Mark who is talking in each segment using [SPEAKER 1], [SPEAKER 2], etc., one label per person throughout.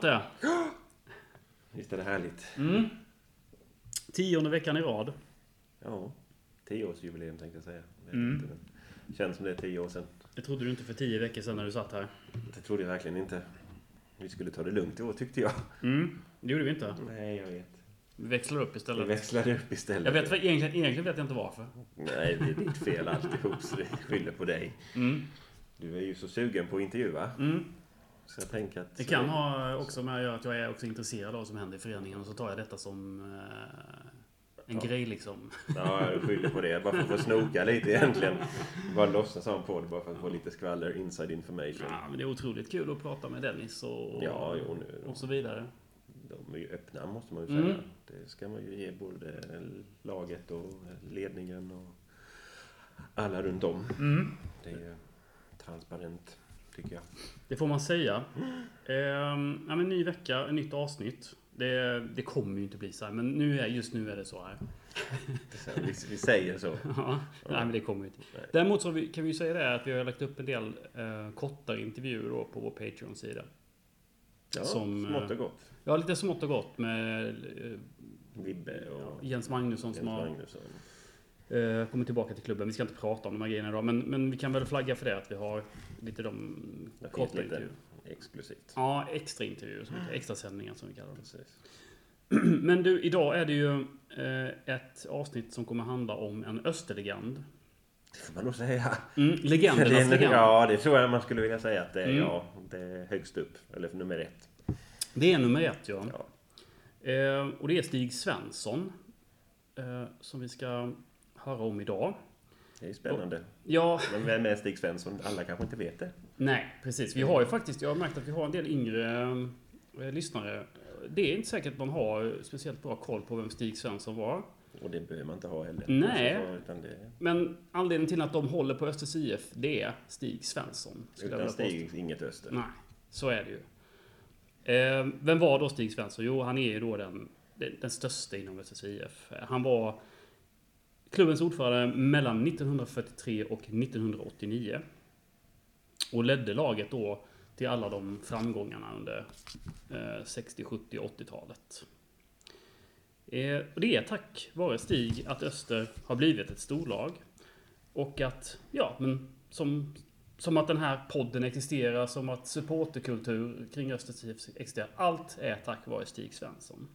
[SPEAKER 1] snart det.
[SPEAKER 2] Visst är det härligt?
[SPEAKER 1] Mm. Tionde veckan i rad.
[SPEAKER 2] Ja. Tioårsjubileum tänkte jag säga.
[SPEAKER 1] Mm.
[SPEAKER 2] inte, men Känns som det är tio år sedan.
[SPEAKER 1] Det trodde du inte för tio veckor sedan när du satt här.
[SPEAKER 2] Det trodde jag verkligen inte. Vi skulle ta det lugnt i år tyckte jag.
[SPEAKER 1] Mm. Det gjorde vi inte.
[SPEAKER 2] Nej, jag vet.
[SPEAKER 1] Vi växlar upp
[SPEAKER 2] Vi
[SPEAKER 1] istället.
[SPEAKER 2] växlade upp istället.
[SPEAKER 1] Jag vet egentligen, egentligen vet jag inte varför.
[SPEAKER 2] Nej, det är ditt fel alltihop så vi skyller på dig.
[SPEAKER 1] Mm.
[SPEAKER 2] Du är ju så sugen på att intervjua.
[SPEAKER 1] Mm.
[SPEAKER 2] Så jag tänker att...
[SPEAKER 1] Det kan ha också med att göra att jag är också intresserad av vad som händer i föreningen och så tar jag detta som eh, en
[SPEAKER 2] Ja.
[SPEAKER 1] grej liksom.
[SPEAKER 2] Ja, jag skyller på det. Bara för att få snoka lite egentligen. Bara låtsas ha en podd bara för att få lite skvaller, inside information.
[SPEAKER 1] Ja, men det är otroligt kul att prata med Dennis och,
[SPEAKER 2] Ja, jo, nu,
[SPEAKER 1] och så vidare.
[SPEAKER 2] de är ju öppna måste man ju
[SPEAKER 1] Mm.
[SPEAKER 2] säga. Det ska man ju ge både laget och ledningen och alla runt om.
[SPEAKER 1] Mm.
[SPEAKER 2] Det är ju transparent, tycker jag.
[SPEAKER 1] Det får man säga. Ehm, ja, men ny vecka, ett nytt avsnitt. Det, det kommer ju inte bli så här, men nu är, just nu är det så här.
[SPEAKER 2] Vi, vi säger så.
[SPEAKER 1] Ja, Nej, men det kommer ju inte. Däremot så vi, kan vi ju säga det att vi har lagt upp en del eh, kortare intervjuer då på vår Patreon-sida.
[SPEAKER 2] Ja,
[SPEAKER 1] Som,
[SPEAKER 2] smått
[SPEAKER 1] eh,
[SPEAKER 2] och gott.
[SPEAKER 1] Ja, lite smått och gott med eh,
[SPEAKER 2] Vibbe och
[SPEAKER 1] Jens Magnusson som
[SPEAKER 2] Jens
[SPEAKER 1] har
[SPEAKER 2] Magnusson.
[SPEAKER 1] Eh, kommit tillbaka till klubben. Vi ska inte prata om de här grejerna idag, men, men vi kan väl flagga för det att vi har lite de
[SPEAKER 2] Det
[SPEAKER 1] korta intervjuer.
[SPEAKER 2] exklusivt.
[SPEAKER 1] Ja, extra intervjuer, som, extra sändningar som vi kallar.
[SPEAKER 2] Precis.
[SPEAKER 1] Men du, idag är det ju eh, ett avsnitt som kommer handla om en österlegend.
[SPEAKER 2] Det får man nog säga.
[SPEAKER 1] Mm,
[SPEAKER 2] Det
[SPEAKER 1] legendernas
[SPEAKER 2] en-
[SPEAKER 1] legend.
[SPEAKER 2] Ja, det tror jag man skulle vilja säga att det är.
[SPEAKER 1] Mm.
[SPEAKER 2] Ja, det är högst upp. Eller nummer ett.
[SPEAKER 1] Det är nummer ett, ja.
[SPEAKER 2] Ja.
[SPEAKER 1] Eh, och det är Stig Svensson. Som vi ska höra om idag.
[SPEAKER 2] Det är ju spännande.
[SPEAKER 1] Ja,
[SPEAKER 2] Men vem är Stig Svensson? Alla kanske inte vet det.
[SPEAKER 1] nej, precis. Vi har ju faktiskt, jag har märkt att vi har en del yngre eh, lyssnare. Det är inte säkert att man har speciellt bra koll på vem Stig Svensson var.
[SPEAKER 2] Och det behöver man inte ha heller.
[SPEAKER 1] Nej.
[SPEAKER 2] Så, utan det,
[SPEAKER 1] Men anledningen till att de håller på Östers IF, det är Stig Svensson.
[SPEAKER 2] utan. Stig, inget öster.
[SPEAKER 1] Nej, så är det ju. Eh, vem var då Stig Svensson? Jo, han är ju då den, den, den största inom Östers IF. Han var klubbens ordförande mellan 1943 och 1989. Och ledde laget då till alla de framgångarna under 60, 70 och 80-talet. Och det är tack vare Stig att Öster har blivit ett storlag. Och att, ja, men som, som att den här podden existerar, som att supporterkultur kring Östers IF existerar. Allt är tack vare Stig Svensson.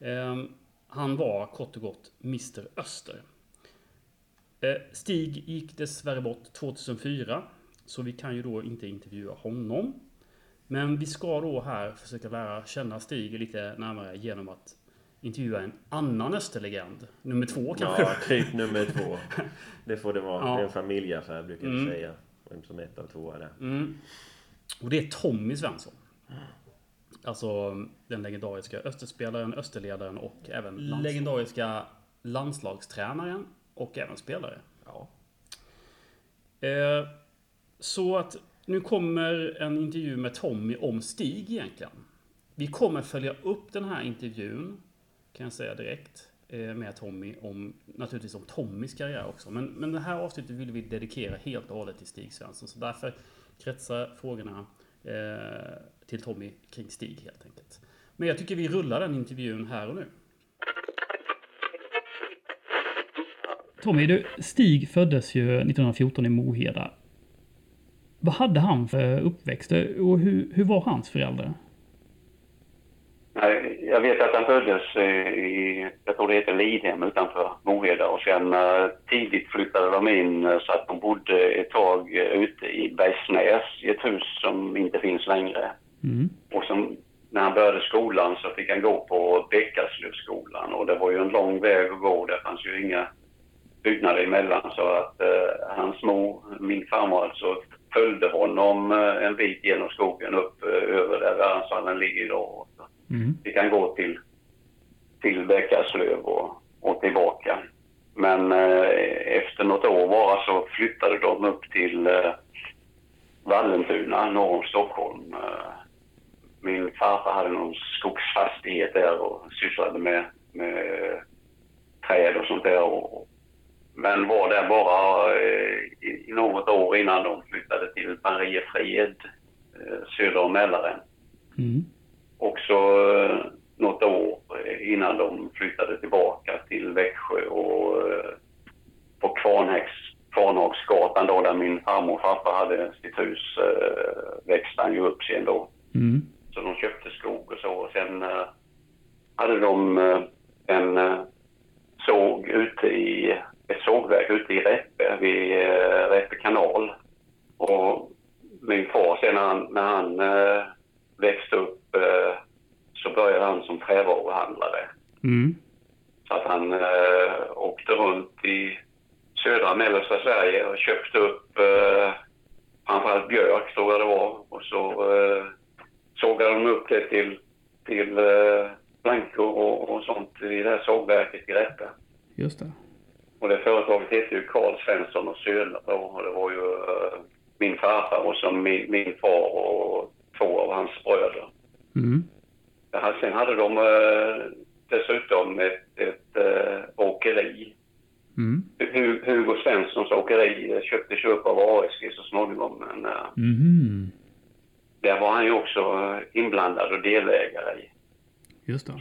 [SPEAKER 1] Ehm, han var kort och gott Mr Öster. Eh, Stig gick dessvärre bort 2004, så vi kan ju då inte intervjua honom. Men vi ska då här försöka lära känna Stig lite närmare genom att intervjua en annan Österlegend. Nummer två kanske.
[SPEAKER 2] Ja, typ nummer två. Det får det vara.
[SPEAKER 1] Ja.
[SPEAKER 2] Det är en familjeaffär brukar
[SPEAKER 1] Mm.
[SPEAKER 2] vi säga. Vem som är ett av två är där.
[SPEAKER 1] Mm. Och det är Tommy Svensson. Alltså den legendariska Österspelaren, Österledaren och även legendariska landslagstränaren och även spelare.
[SPEAKER 2] Ja.
[SPEAKER 1] Eh, så att nu kommer en intervju med Tommy om Stig egentligen. Vi kommer följa upp den här intervjun, kan jag säga direkt, eh, med Tommy om, naturligtvis om Tommys karriär också. Men, men det här avsnittet vill vi dedikera helt och hållet till Stig Svensson. Så därför kretsar frågorna eh, till Tommy kring Stig helt enkelt. Men jag tycker vi rullar den intervjun här och nu. Tommy, du, Stig föddes ju 1914 i Moheda. Vad hade han för uppväxt och hur, hur var hans föräldrar?
[SPEAKER 3] Nej, Jag vet att han föddes eh, i, jag tror det heter Lidhem utanför Moheda och sen eh, tidigt flyttade de in eh, så att de bodde ett tag ute i Bergsnäs i ett hus som inte finns längre.
[SPEAKER 1] Mm.
[SPEAKER 3] Och som, när han började skolan så fick han gå på Bäckaslövsskolan och det var ju en lång väg att gå. Det fanns ju inga byggnader emellan så att eh, hans mor, min farmor alltså, följde honom eh, en bit genom skogen upp eh, över där Värnsvallen ligger idag.
[SPEAKER 1] Mm.
[SPEAKER 3] vi kan gå till, till Bäckaslöv och, och tillbaka. Men eh, efter något år bara så flyttade de upp till eh, Vallentuna norr om Stockholm. Eh, min farfar hade någon skogsfastighet där och sysslade med, med träd och sånt där. Och, men var där bara eh, i något år innan de flyttade till Mariefred eh, söder om Mälaren.
[SPEAKER 1] Mm.
[SPEAKER 3] Och så eh, något år innan de flyttade tillbaka till Växjö och på Kvarnhäx, Kvarnhagsgatan då där min farmor och farfar hade sitt hus växte han ju upp sen då.
[SPEAKER 1] Mm.
[SPEAKER 3] Så de köpte skog och så. Och sen eh, hade de eh, en eh, såg ute i, ett sågverk ute i Räppe vid eh, Räppe kanal. Och min far sen när han, när han eh, växte upp eh, så började han som trävaruhandlare.
[SPEAKER 1] Mm.
[SPEAKER 3] Så att han eh, åkte runt i södra och mellersta Sverige och köpte upp eh, framförallt björk tror jag det var. Och så eh, sågade de upp det till, till eh, plankor och, och sånt i det här sågverket i Räppe.
[SPEAKER 1] Just det.
[SPEAKER 3] Och det företaget hette ju Carl Svensson och Söner. Och det var ju eh, min farfar och så min, min far och två av hans bröder.
[SPEAKER 1] Mm.
[SPEAKER 3] Sen hade de eh, dessutom ett, ett eh, åkeri.
[SPEAKER 1] Mm.
[SPEAKER 3] Hu- Hugo Svenssons åkeri eh, köptes ju upp av ASG så småningom. Men eh,
[SPEAKER 1] Mhm.
[SPEAKER 3] Där var han ju också eh, inblandad och delägare i.
[SPEAKER 1] Just det.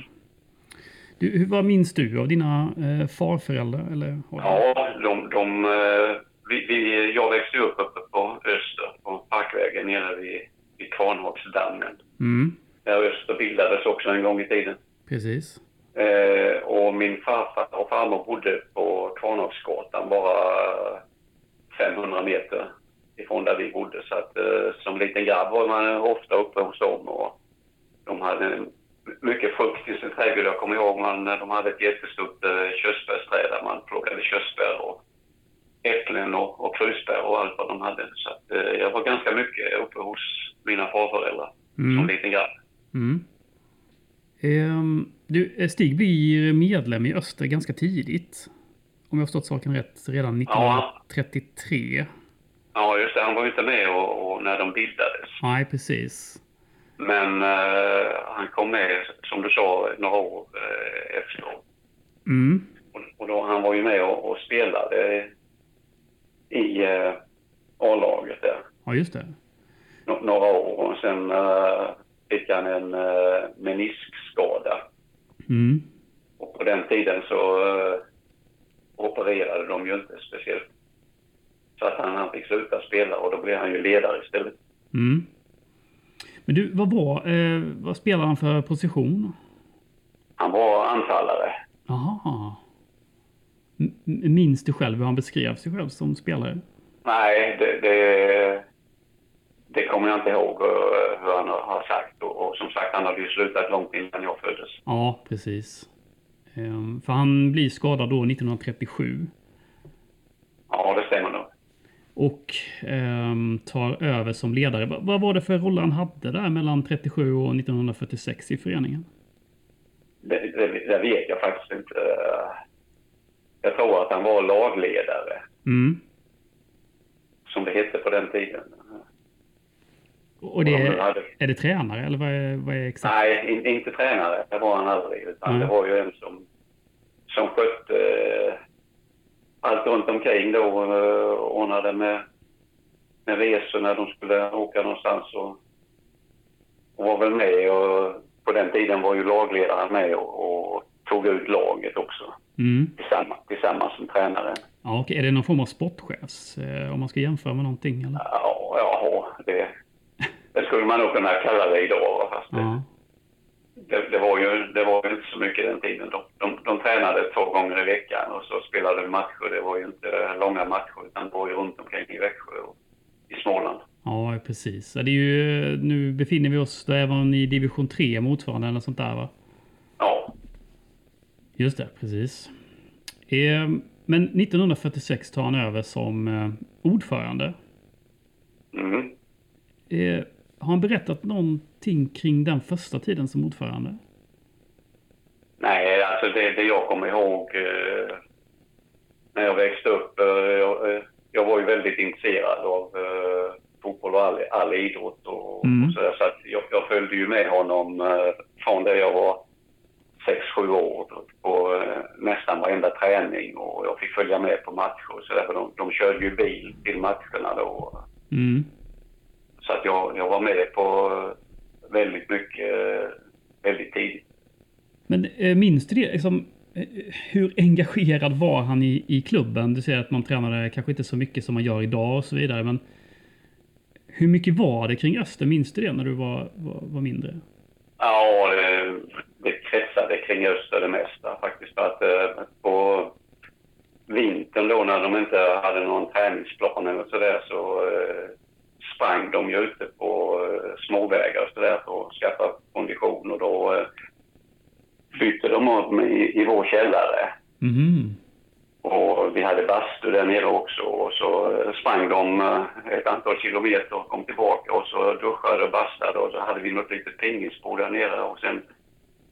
[SPEAKER 1] Du, hur, vad minns du av dina eh, farföräldrar? Eller?
[SPEAKER 3] Ja, de, de, eh, vi, vi, jag växte upp uppe på Öster, på Parkvägen nere vid, vid Kvarnhagsdammen.
[SPEAKER 1] Mm.
[SPEAKER 3] Där Öster bildades också en gång i tiden.
[SPEAKER 1] Precis.
[SPEAKER 3] Eh, och min farfar och farmor bodde på Kvarnhagsgatan bara 500 meter ifrån där vi bodde. Så att eh, som liten grabb var man ofta uppe hos dem och de hade mycket frukt i sin trädgård. Jag kommer ihåg man, de hade ett jättestort eh, körsbärsträd där man plockade körsbär och äpplen och, och krusbär och allt vad de hade. Så att, eh, jag var ganska mycket uppe hos mina farföräldrar som
[SPEAKER 1] Mm.
[SPEAKER 3] liten grabb.
[SPEAKER 1] Mm. Ehm, du, eh, Stig blir medlem i Öster ganska tidigt. Om jag har förstått saken rätt, redan 1933.
[SPEAKER 3] Ja, just det. Han var ju inte med och, och när de bildades.
[SPEAKER 1] Nej, precis.
[SPEAKER 3] Men eh, han kom med, som du sa, några år eh, efter.
[SPEAKER 1] Mm.
[SPEAKER 3] Och, och då, han var ju med och, och spelade i eh, A-laget där
[SPEAKER 1] Ja, just det.
[SPEAKER 3] nå- några år. Och sen eh, fick han en eh, meniskskada.
[SPEAKER 1] Mm.
[SPEAKER 3] Och på den tiden så eh, opererade de ju inte speciellt. Så att han, han fick sluta spela och då blev han ju ledare istället.
[SPEAKER 1] Mm. Men du, vad var, eh, vad spelar han för position?
[SPEAKER 3] Han var anfallare.
[SPEAKER 1] M- m- Minns du själv hur han beskrev sig själv som spelare?
[SPEAKER 3] Nej, det, det, det kommer jag inte ihåg eh, hur han har sagt. Och, och som sagt, han hade ju slutat långt innan jag föddes.
[SPEAKER 1] Ja, precis. Ehm, för han blir skadad då 1937.
[SPEAKER 3] Ja, det stämmer nog.
[SPEAKER 1] Och ehm, tar över som ledare. Va- vad var det för roll han hade där mellan 37 och 1946 i föreningen?
[SPEAKER 3] Det, det, det vet jag faktiskt inte. Jag tror att han var lagledare,
[SPEAKER 1] Mm.
[SPEAKER 3] som det hette på den tiden.
[SPEAKER 1] Och det
[SPEAKER 3] Och
[SPEAKER 1] är,
[SPEAKER 3] hade-
[SPEAKER 1] är det tränare eller vad är, vad är exakt?
[SPEAKER 3] Nej, in, inte tränare. Det var han aldrig. Utan
[SPEAKER 1] Mm.
[SPEAKER 3] det var ju en som, som skötte eh, allt runt omkring då. Uh, ordnade med, med resor när de skulle åka någonstans. Och, och var väl med. Och på den tiden var ju lagledaren med och, och tog ut laget också.
[SPEAKER 1] Mm.
[SPEAKER 3] Tillsammans, tillsammans med tränaren.
[SPEAKER 1] Ja, okej. Är det någon form av sportchefs? Eh, om man ska jämföra med någonting eller?
[SPEAKER 3] Ja, ja det, det skulle man nog kunna kalla det idag. Fast det,
[SPEAKER 1] Ja.
[SPEAKER 3] Det, det, var ju, det var ju inte så mycket den tiden. De, de, de tränade två gånger i veckan och så spelade vi matcher. Det var ju inte långa matcher utan det var ju runt omkring i Växjö och i Småland.
[SPEAKER 1] Ja, precis. Det är ju, nu befinner vi oss då även i division 3 motsvarande eller sånt där va?
[SPEAKER 3] Ja,
[SPEAKER 1] Just det, precis. Eh, men 1946 tar han över som eh, ordförande.
[SPEAKER 3] mm.
[SPEAKER 1] Har han berättat någonting kring den första tiden som ordförande?
[SPEAKER 3] Nej, alltså det, det jag kommer ihåg eh, när jag växte upp. Eh, jag, eh, jag var ju väldigt intresserad av eh, fotboll och all, all idrott och,
[SPEAKER 1] Mm.
[SPEAKER 3] och sådär. Så att jag, jag följde ju med honom eh, från det jag var 6-7 år på eh, nästan varenda träning och jag fick följa med på matcher och sådär. För de, de körde ju bil till matcherna då.
[SPEAKER 1] Mm.
[SPEAKER 3] Så att jag, jag var med på väldigt mycket, väldigt tidigt.
[SPEAKER 1] Men eh, minns du det? Liksom, Eh, hur engagerad var han i, i klubben? Du säger att man tränade kanske inte så mycket som man gör idag och så vidare. Men hur mycket var det kring Öster? Minns du det när du var, var, var mindre?
[SPEAKER 3] Ja, det, det kretsade kring Öster det mesta faktiskt. För att eh, på vintern då när de inte hade någon träningsplan eller sådär så eh, sprang de ju ute på eh, småvägar och sådär för att skaffa kondition och då eh, bytte de upp i, i vår källare.
[SPEAKER 1] Mhm.
[SPEAKER 3] Och vi hade bastu där nere också och så eh, sprang de eh, ett antal kilometer och kom tillbaka och så duschade och bastade och så hade vi något litet pingisbord där nere och sen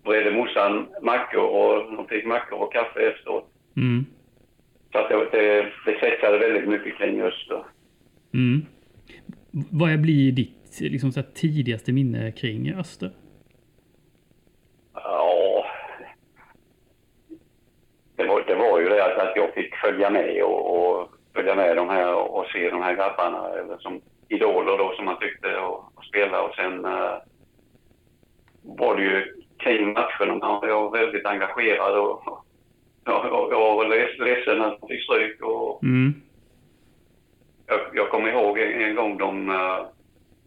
[SPEAKER 3] bredde morsan mackor och de fick mackor och kaffe efteråt.
[SPEAKER 1] Mm.
[SPEAKER 3] Så att det, det, det kretsade väldigt mycket kring Öster.
[SPEAKER 1] Mm. Vad blir ditt liksom, så tidigaste minne kring Öster?
[SPEAKER 3] Ja, det var, det var ju det att, att jag fick följa med och, och följa med de här och, se de här grabbarna eller som idoler då som man tyckte och, och spela och sen eh, var det ju kring matcherna man var väldigt engagerad och, jag, jag var leds- ledsen att de fick stryk och
[SPEAKER 1] Mm.
[SPEAKER 3] Jag, jag kommer ihåg en, en gång de, eh,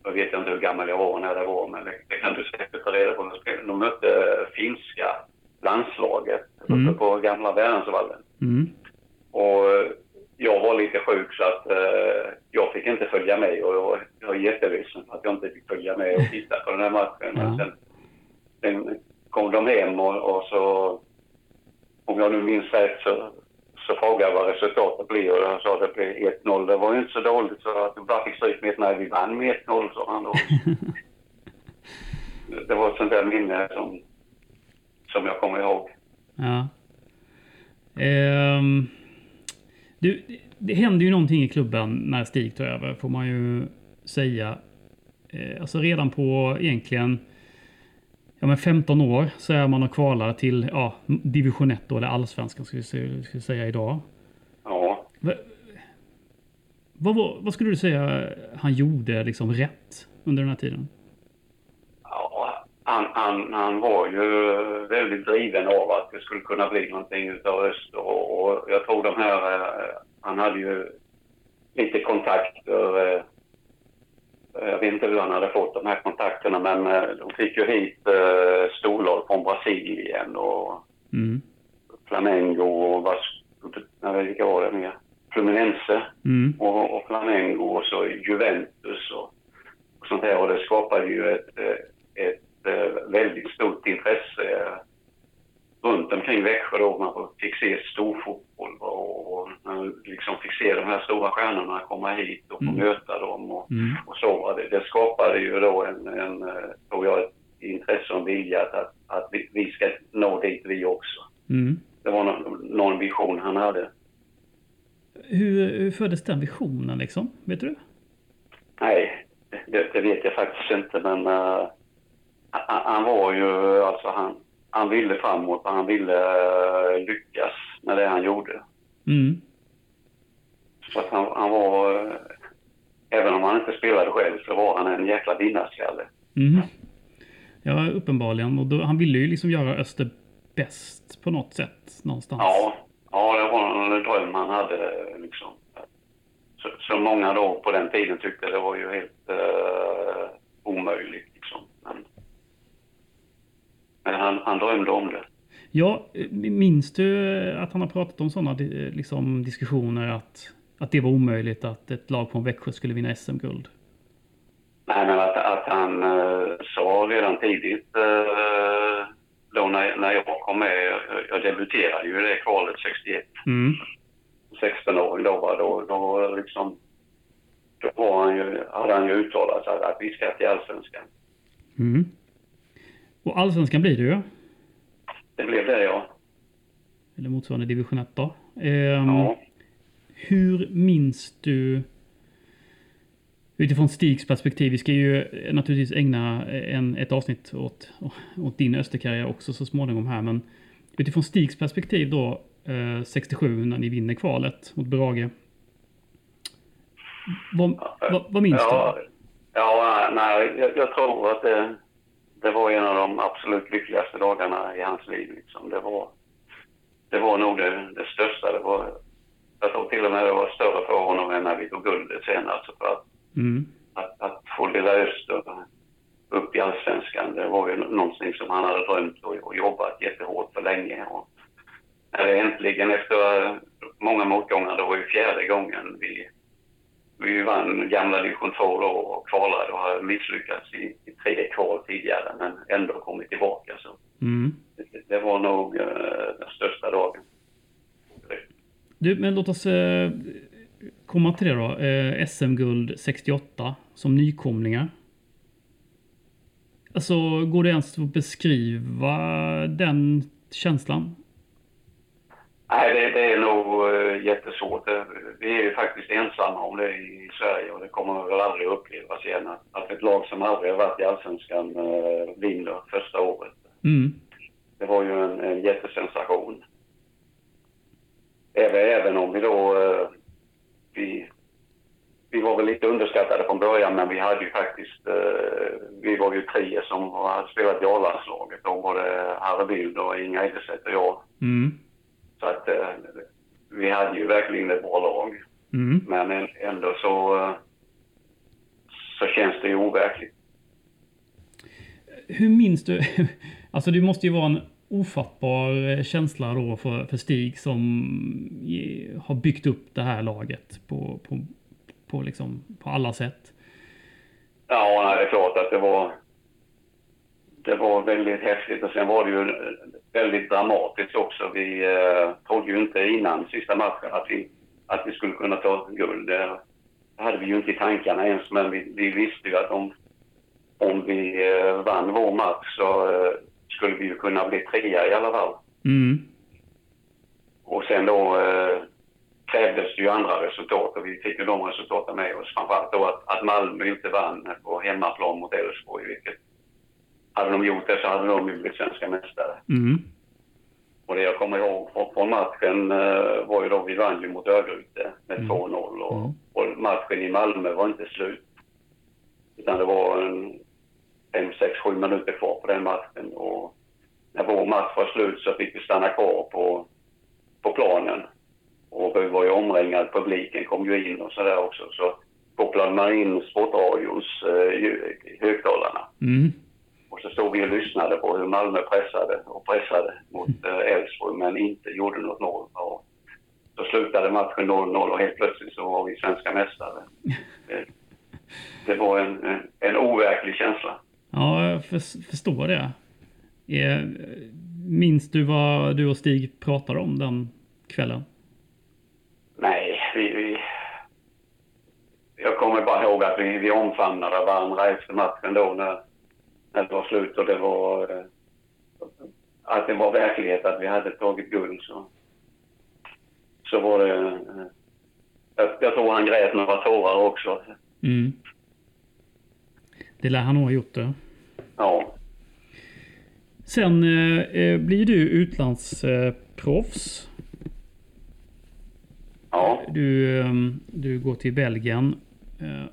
[SPEAKER 3] jag vet inte hur gammal jag var när det var, men det, kan du säkert ta reda på. De mötte finska landslaget
[SPEAKER 1] Mm.
[SPEAKER 3] uppe på gamla Värensvallen.
[SPEAKER 1] Mm.
[SPEAKER 3] Och eh, jag var lite sjuk så att eh, jag fick inte följa med och jag, jag är jätteledsen att jag inte fick följa med och titta på den här matchen.
[SPEAKER 1] Ja.
[SPEAKER 3] sen, sen kom de hem och, och så, om jag nu minns rätt så, så frågade jag vad resultatet blev och jag sa att det blev 1-0. Det var ju inte så dåligt så att du bara fick stryk med nej, vi vann med 1-0 sa han då. det var ett sånt där minne som, som jag kommer ihåg.
[SPEAKER 1] Ja. Ehm, du, det, det hände ju någonting i klubben när Stig tog över, får man ju säga. Eh, alltså redan på egentligen ja, men 15 år så är man och kvalar till ja, division 1 då, eller allsvenskan ska vi, säga idag.
[SPEAKER 3] Ja.
[SPEAKER 1] Va, vad, var- vad skulle du säga han gjorde liksom rätt under den här tiden?
[SPEAKER 3] Ja, han, han, han var ju väldigt driven av att det skulle kunna bli någonting utav Öster och, och jag tror de här, eh, han hade ju lite kontakter. Eh, Jag vet inte hur han hade fått de här kontakterna men eh, de fick ju hit eh, storlag från Brasilien och
[SPEAKER 1] Mm.
[SPEAKER 3] Flamengo och vad, vilka var det mer? Fluminense
[SPEAKER 1] Mm.
[SPEAKER 3] och, och Flamengo och så Juventus och, och sånt här. Och det skapade ju ett, ett, väldigt stort intresse runt omkring Växjö då. Man fick se stor fotboll och, och man liksom fick se de här stora stjärnorna komma hit och få
[SPEAKER 1] Mm.
[SPEAKER 3] möta dem och,
[SPEAKER 1] Mm.
[SPEAKER 3] och så. Det, det skapade ju då en, en eh, tror jag, ett intresse och en vilja att, att, att vi, vi ska nå dit vi också.
[SPEAKER 1] Mm.
[SPEAKER 3] Det var någon, någon vision han hade.
[SPEAKER 1] Hur, hur föddes den visionen liksom? Vet du?
[SPEAKER 3] Nej, det, det vet jag faktiskt inte, men eh, han, han var ju, alltså han, han ville framåt och han ville eh, lyckas med det han gjorde.
[SPEAKER 1] Mm.
[SPEAKER 3] Så att han, han var, eh, även om han inte spelade själv, så var han en jäkla vinnarskalle.
[SPEAKER 1] Mm. Ja, uppenbarligen. Och då, han ville ju liksom göra Öster bäst på något sätt någonstans.
[SPEAKER 3] Ja, ja det var en dröm han hade liksom. Så, så många då på den tiden tyckte det var ju helt eh, omöjligt men han, han drömde om det.
[SPEAKER 1] Ja, eh, minns du att han har pratat om sådana liksom, diskussioner att, att det var omöjligt att ett lag från Växjö skulle vinna SM-guld?
[SPEAKER 3] Nej, men att, att han eh, sa redan tidigt eh, då när, när jag kom med, jag, jag debuterade ju i det kvalet 61,
[SPEAKER 1] Mm.
[SPEAKER 3] 16-åring då, då, då liksom, då var han ju, hade han ju uttalat att, att vi ska till Allsvenskan.
[SPEAKER 1] Mm. Och allsvenskan blir det ju.
[SPEAKER 3] Det blev det ja.
[SPEAKER 1] Eller motsvarande division 1 då. Ehm,
[SPEAKER 3] ja.
[SPEAKER 1] Hur minns du Utifrån Stigs perspektiv, vi ska ju eh, naturligtvis ägna en, ett avsnitt åt, åt din Österkarriär också så småningom här, men utifrån Stigs perspektiv då, eh, 67 när ni vinner kvalet mot Brage. Vad, vad, vad minns
[SPEAKER 3] ja,
[SPEAKER 1] du?
[SPEAKER 3] Ja, nej, jag, jag tror att det, det var en av de absolut lyckligaste dagarna i hans liv. Liksom. Det var, det var nog det, det största. Det var, jag tror till och med det var större för honom än när vi tog guldet sen. Alltså för att,
[SPEAKER 1] Mm.
[SPEAKER 3] att, att få lilla Öster upp i allsvenskan, det var ju någonting som han hade drömt och, och jobbat jättehårt för länge. Och när det äntligen efter många motgångar, det var ju fjärde gången vi, vi vann gamla division 2 då och kvalade och hade misslyckats i, i tre kval tidigare men ändå kommit tillbaka. Så
[SPEAKER 1] Mm.
[SPEAKER 3] det, det var nog eh, den största dagen.
[SPEAKER 1] Du, men låt oss eh, komma till det då. Eh, SM-guld 68 som nykomlingar. Alltså, går det ens att beskriva den känslan?
[SPEAKER 3] Nej, det, det är nog uh, jättesvårt. Det, vi är ju faktiskt ensamma om det i Sverige och det kommer väl aldrig upplevas igen. Att, ett lag som aldrig har varit i Allsvenskan uh, vinner första året.
[SPEAKER 1] Mm.
[SPEAKER 3] Det var ju en, en jättesensation. Även, även om vi då... Vi, vi var väl lite underskattade från början men vi hade ju faktiskt... Vi var ju tre som hade spelat i A-landslaget. Då var det Harry Bild och Inga Eidestedt och jag.
[SPEAKER 1] Mm.
[SPEAKER 3] Så att eh, vi hade ju verkligen ett bra lag.
[SPEAKER 1] Mm.
[SPEAKER 3] Men än- ändå så, eh, så känns det ju overkligt.
[SPEAKER 1] Hur minns du? Alltså det måste ju vara en ofattbar känsla då för, för Stig som eh, har byggt upp det här laget på, på, på, liksom, på alla sätt.
[SPEAKER 3] Ja, det är klart att det var, det var väldigt häftigt och sen var det ju väldigt dramatiskt också. Vi eh, trodde ju inte innan sista matchen att vi, att vi skulle kunna ta guld. Det hade vi ju inte i tankarna ens, men vi, vi visste ju att om, om vi eh, vann vår match så eh, skulle vi ju kunna bli trea i alla fall.
[SPEAKER 1] Mm.
[SPEAKER 3] Och sen då eh, krävdes det ju andra resultat och vi fick ju de resultaten med oss. Framförallt då att, att Malmö inte vann på hemmaplan mot Elfsborg. Vilket, hade de gjort det så hade de blivit svenska mästare.
[SPEAKER 1] Mm.
[SPEAKER 3] Och det jag kommer ihåg från, matchen eh, var ju då vi vann ju mot Örgryte med 2-0 och,
[SPEAKER 1] Mm.
[SPEAKER 3] och matchen i Malmö var inte slut. Utan det var en 5, 6, 7 minuter kvar på den matchen och när vår match var slut så fick vi stanna kvar på, på planen. Och vi var ju omringade, publiken kom ju in och sådär också. Så kopplade man in Sportradions eh, högtalarna.
[SPEAKER 1] Mm.
[SPEAKER 3] Så stod vi och lyssnade på hur Malmö pressade och pressade mot eh, Elfsborg men inte gjorde något mål. Och så slutade matchen 0-0 och helt plötsligt så var vi svenska mästare. Det, det var en, en, en overklig känsla.
[SPEAKER 1] Ja, jag för, förstår det. Eh, Minns du vad du och Stig pratade om den kvällen?
[SPEAKER 3] Nej, vi, vi... Jag kommer bara ihåg att vi, vi omfamnade varandra efter matchen då när, när det var slut och det var... eh, Att det var verklighet att vi hade tagit guld så... Så var det... eh, Jag, jag tror han grät några tårar också.
[SPEAKER 1] Mm. Det lär han nog ha gjort det.
[SPEAKER 3] Ja.
[SPEAKER 1] Sen eh, eh, blir du utlandsproffs.
[SPEAKER 3] Ja.
[SPEAKER 1] Du, eh, du går till Belgien. Eh,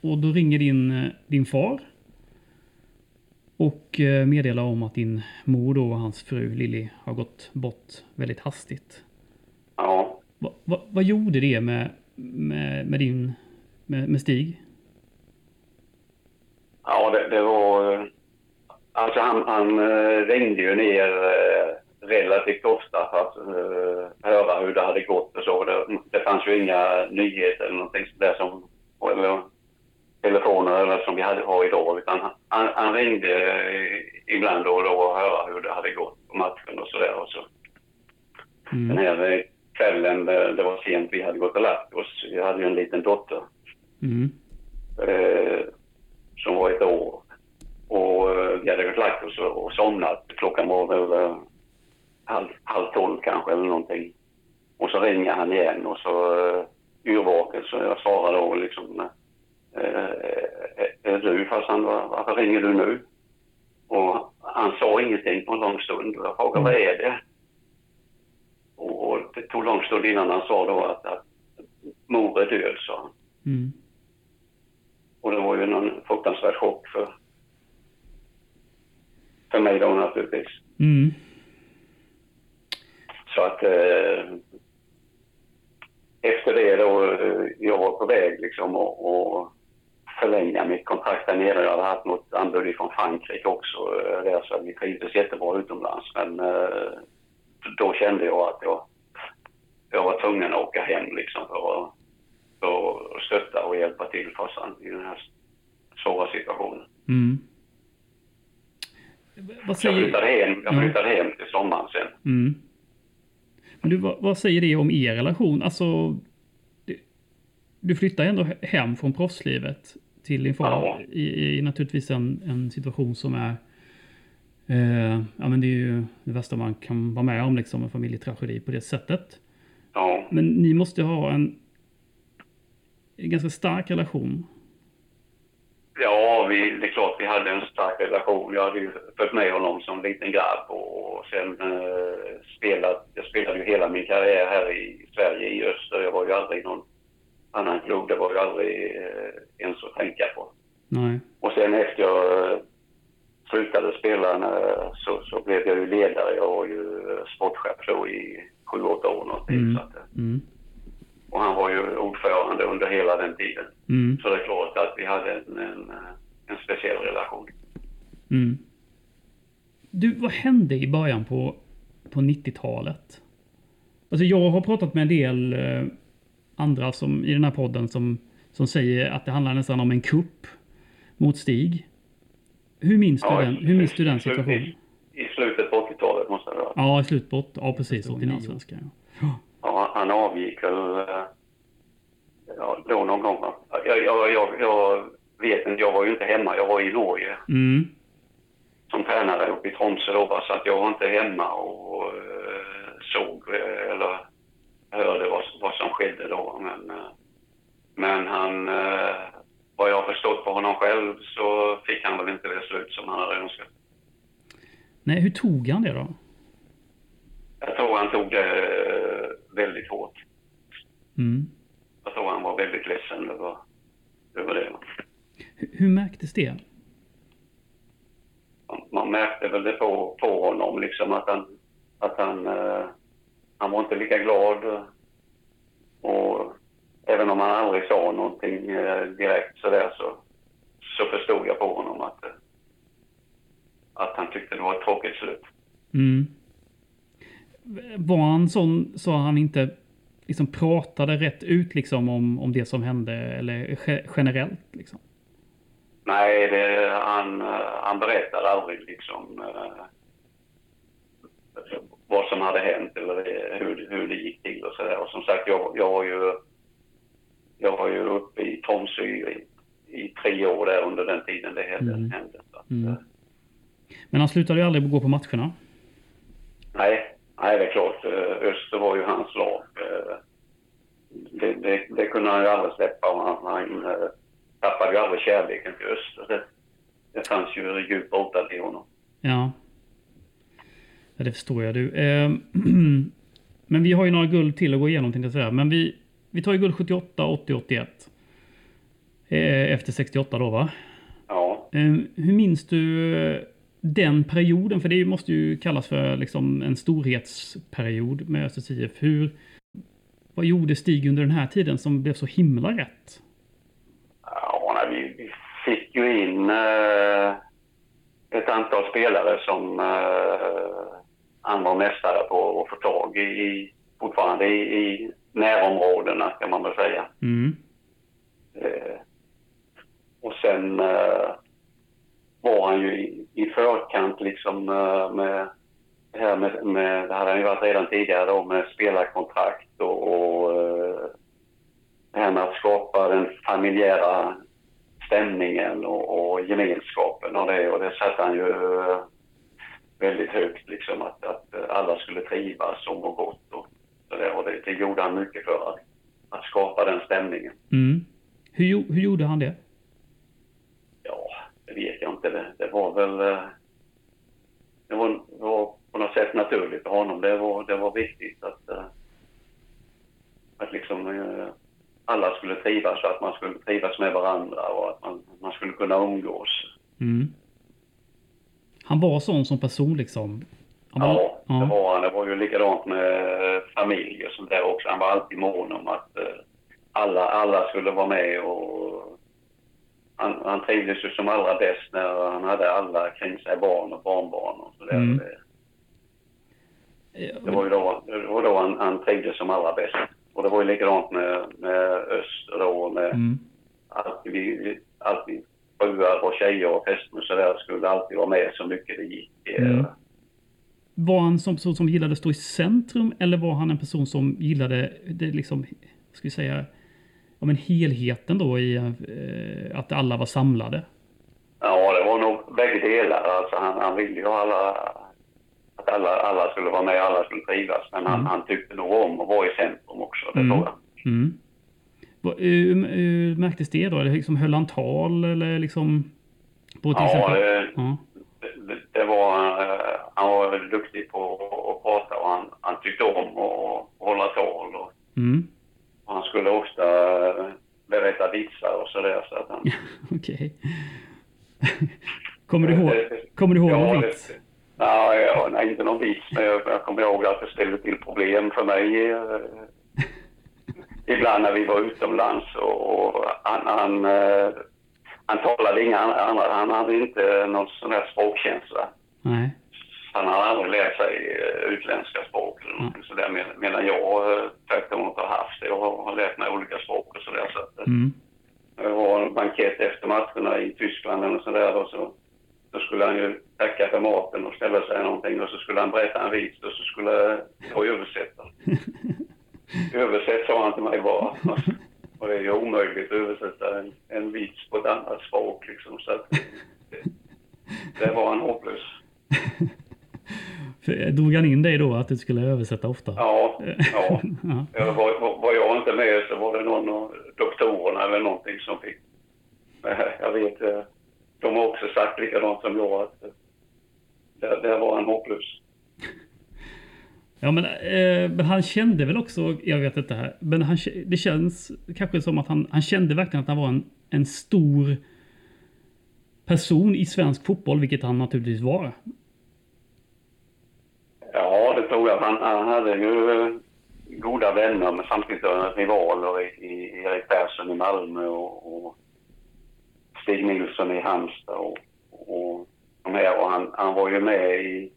[SPEAKER 1] och då ringer din, eh, din far. Och eh, meddelar om att din mor då och hans fru Lilly har gått bort väldigt hastigt.
[SPEAKER 3] Ja.
[SPEAKER 1] Va, va, vad gjorde det med, med, med din med, med Stig?
[SPEAKER 3] Ja, det, det var... eh, Alltså han, han eh, ringde ju ner relativt ofta för att eh, höra hur det hade gått och så. Det, det fanns ju inga nyheter eller någonting där som... Eller telefoner som vi hade, har idag. Utan han- han, ringde eh, ibland då och då och höra hur det hade gått på matchen och sådär. Och så. Den
[SPEAKER 1] Mm.
[SPEAKER 3] här eh, kvällen, eh, det var sent, vi hade gått och lagt oss. Vi hade ju en liten dotter.
[SPEAKER 1] Mm.
[SPEAKER 3] eh, som var ett år. Och vi hade gått lagt oss och, och somnat. Klockan var väl halv, halv tolv kanske eller någonting. Och så ringer han igen och så uh, yrvaken så jag svarar då liksom är du farsan, var- varför ringer du nu? Och han sa ingenting på en lång stund och jag frågade vad är det? Och, och det tog lång stund innan han sa då att, att mor är död sa han.
[SPEAKER 1] Mm.
[SPEAKER 3] Och det var ju någon fruktansvärd chock för, för mig då naturligtvis.
[SPEAKER 1] Mm.
[SPEAKER 3] så att eh, efter det då, eh, jag var på väg liksom och, och förlänga mitt kontrakt där nere. Jag hade haft något anbud från Frankrike också. Där, så vi trivdes jättebra utomlands. Men eh, då kände jag att jag, jag var tvungen att åka hem liksom för att, för att stötta och hjälpa till farsan i den här svåra situationen.
[SPEAKER 1] Mm. Vad
[SPEAKER 3] Så jag
[SPEAKER 1] säger,
[SPEAKER 3] flyttade hem, jag
[SPEAKER 1] Ja.
[SPEAKER 3] flyttade hem till sommaren sen.
[SPEAKER 1] mm. Men du, vad, vad säger det om er relation? Alltså, du, du flyttar ändå he- hem från proffslivet till din far
[SPEAKER 3] Ja.
[SPEAKER 1] i, i naturligtvis en, en situation som är eh, ja men det är ju det värsta man kan vara med om liksom en familjetragedi på det sättet.
[SPEAKER 3] Ja,
[SPEAKER 1] Men ni måste ha en, en ganska stark relation.
[SPEAKER 3] ja vi, det är klart vi hade en stark relation. Jag hade ju följt med honom som liten grabb och sen eh, spelat, jag spelade ju hela min karriär här i Sverige i öster. Jag var ju aldrig någon annan klubb. Det var ju aldrig eh, ens att tänka på.
[SPEAKER 1] Nej.
[SPEAKER 3] Och sen efter jag eh, slutade spela eh, så, så blev jag ju ledare. Jag var ju eh, sportchef då i sju, åtta år någonting.
[SPEAKER 1] Mm.
[SPEAKER 3] Så att,
[SPEAKER 1] Mm.
[SPEAKER 3] och han var ju ordförande under hela den tiden.
[SPEAKER 1] Mm.
[SPEAKER 3] Så det är klart att vi hade en, en, en speciell relation.
[SPEAKER 1] Mm. Du, vad hände i början på, på 90-talet? Alltså jag har pratat med en del andra som, i den här podden som, som säger att det handlar nästan om en kupp mot Stig. Hur minns,
[SPEAKER 3] Ja,
[SPEAKER 1] du, den, hur minns du den
[SPEAKER 3] i
[SPEAKER 1] situationen?
[SPEAKER 3] I slutet på 80-talet måste det vara.
[SPEAKER 1] Ja, i slutet på åt- Ja, precis.
[SPEAKER 4] Säsong
[SPEAKER 1] 89
[SPEAKER 4] nio.
[SPEAKER 1] svenska. Ja.
[SPEAKER 3] Ja, han avgick väl eh, ja, då någon gång. Jag, jag, jag, jag vet inte, jag var ju inte hemma. Jag var i Norge
[SPEAKER 1] Mm.
[SPEAKER 3] som tränare uppe i Tromsö då, så att jag var inte hemma och eh, såg eh, eller hörde vad, vad som skedde då. Men, eh, men han, eh, vad jag har förstått på honom själv så fick han väl inte det slut som han hade önskat.
[SPEAKER 1] Nej, hur tog han det då?
[SPEAKER 3] Jag tror han tog det eh, väldigt hårt.
[SPEAKER 1] Mm.
[SPEAKER 3] Jag tror han var väldigt ledsen över, över det.
[SPEAKER 1] Hur, hur märktes det?
[SPEAKER 3] Man- Man märkte väl det på, på honom liksom att han, att han, han var inte lika glad. Och även om han aldrig sa någonting eh, direkt sådär så, så förstod jag på honom att, eh, att han tyckte det var ett tråkigt slut.
[SPEAKER 1] Mm. Var han sån så han inte liksom pratade rätt ut liksom om, om det som hände eller ge- generellt liksom?
[SPEAKER 3] Nej, det, han, eh, han berättade aldrig liksom vad som hade hänt eller hur, hur det gick till och sådär. Och som sagt, jag, jag var ju jag var ju uppe i Tromsö i, i tre år där under den tiden det hände.
[SPEAKER 1] Mm.
[SPEAKER 3] att,
[SPEAKER 1] Mm.
[SPEAKER 3] eh,
[SPEAKER 1] Men han slutade ju aldrig gå på matcherna.
[SPEAKER 3] nej, nej, det är klart. eh, Öster var ju hans lag. eh, Det, det, det kunde han ju aldrig släppa. Han, han tappade ju aldrig kärleken till Öster. Det, det fanns ju djupt rotat i honom.
[SPEAKER 1] Ja. Ja, det förstår jag du. Eh, men vi har ju några guld till att gå igenom tänkte jag säga. Men vi, vi tar ju guld 78, 80, 81. Eh, efter 68 då va?
[SPEAKER 3] Ja.
[SPEAKER 1] Eh, hur minns du eh, den perioden? För det måste ju kallas för liksom en storhetsperiod med Östers IF. Hur, vad gjorde Stig under den här tiden som blev så himla rätt?
[SPEAKER 3] Ja, nej, vi, vi fick ju in eh, ett antal spelare som eh, var mästare på att få tag i, i fortfarande i, i närområdena kan man väl säga.
[SPEAKER 1] Mm.
[SPEAKER 3] Eh, och sen eh, var han ju i, i förkant liksom eh, med det här med, med, det hade han ju varit redan tidigare då med spelarkontrakt och, och eh, det här med att skapa den familjära stämningen och, och gemenskapen och det och det satte han ju eh, väldigt högt liksom att, att eh, alla skulle trivas och må gott och så där och det, det gjorde han mycket för att, att skapa den stämningen.
[SPEAKER 1] Mm. Hur, hur gjorde han det?
[SPEAKER 3] Ja, det vet jag inte. Det, det var väl... eh, Det var, det var på något sätt naturligt för honom. Det var, det var viktigt att, eh, att liksom alla skulle trivas och att man skulle trivas med varandra och att man, man skulle kunna umgås.
[SPEAKER 1] Mm. Han var sån som person liksom. Han var,
[SPEAKER 3] Ja,
[SPEAKER 1] Ja.
[SPEAKER 3] Det, var, han. det var ju likadant med familj och sånt där också. Han var alltid mån om att eh, alla, alla skulle vara med och han, han trivdes ju som allra bäst när han hade alla kring sig, barn och barnbarn och sådär.
[SPEAKER 1] Mm.
[SPEAKER 3] Det,
[SPEAKER 1] Eh,
[SPEAKER 3] var ju då, det var då han, han trivdes som allra bäst. Och det var ju likadant med, med Öster då, med
[SPEAKER 1] Mm.
[SPEAKER 3] alltid, vi, alltid fruar och tjejer och fästmör så där skulle alltid vara med så mycket det gick.
[SPEAKER 1] Mm. Var han som person som gillade att stå i centrum eller var han en person som gillade det liksom, ska vi säga, ja men helheten då i eh, att alla var samlade?
[SPEAKER 3] Ja, det var nog bägge delar. Alltså han, han ville ju alla, att alla, alla skulle vara med, alla skulle trivas. Men han,
[SPEAKER 1] Mm.
[SPEAKER 3] han tyckte nog om att vara i centrum också, det
[SPEAKER 1] Mm.
[SPEAKER 3] tror jag.
[SPEAKER 1] Mm. Hur hur märktes det då? Eller liksom, höll han tal eller liksom? På till
[SPEAKER 3] Ja,
[SPEAKER 1] exempel?
[SPEAKER 3] det,
[SPEAKER 1] Ja.
[SPEAKER 3] det, det var, eh, han var duktig på att prata och han, han tyckte om att hålla tal. Och,
[SPEAKER 1] Mm.
[SPEAKER 3] och han skulle ofta eh, berätta vitsar och sådär. Så att han,
[SPEAKER 1] Okej. kommer, du ihåg, kommer du ihåg
[SPEAKER 3] Ja,
[SPEAKER 1] någon
[SPEAKER 3] det-
[SPEAKER 1] vits?
[SPEAKER 3] Ja, ja, nej, inte någon vits, men jag, jag kommer ihåg att det ställde till problem för mig. Ibland när vi var utomlands och, och han, han, eh, han talade inga andra, han hade inte någon sån där språkkänsla.
[SPEAKER 1] Nej.
[SPEAKER 3] Han har aldrig lärt sig eh, utländska språk eller någonting sådär, med- medan jag eh, tvärtom har haft det. Jag har, lärt mig olika språk och sådär. Så
[SPEAKER 1] Mm.
[SPEAKER 3] det var en bankett efter matcherna i Tyskland eller sådär då, så, så skulle han ju tacka för maten och ställa sig någonting och så skulle han berätta en vits och så skulle jag översätta. Översätt sa han till mig bara. Och det är ju omöjligt att översätta en, en vits på ett annat språk liksom. Så att, det, det var han hopplös.
[SPEAKER 1] För, drog han in dig då att du skulle översätta ofta?
[SPEAKER 3] Ja, ja.
[SPEAKER 1] Ja.
[SPEAKER 3] Var, var, jag inte med så var det någon av doktorerna eller någonting som fick... Men Jag vet, eh, de har också sagt likadant som jag att eh, där, där var han hopplös.
[SPEAKER 1] Ja men, eh, men han kände väl också, jag vet inte här, men han, det känns kanske som att han, han kände verkligen att han var en, en stor person i svensk fotboll, vilket han naturligtvis var.
[SPEAKER 3] Ja, det tror jag. Han, han hade ju eh, goda vänner men samtidigt rivaler i, i Erik Persson i Malmö och, och Stig Nilsson i Halmstad och, och de här. Och han, han var ju med i,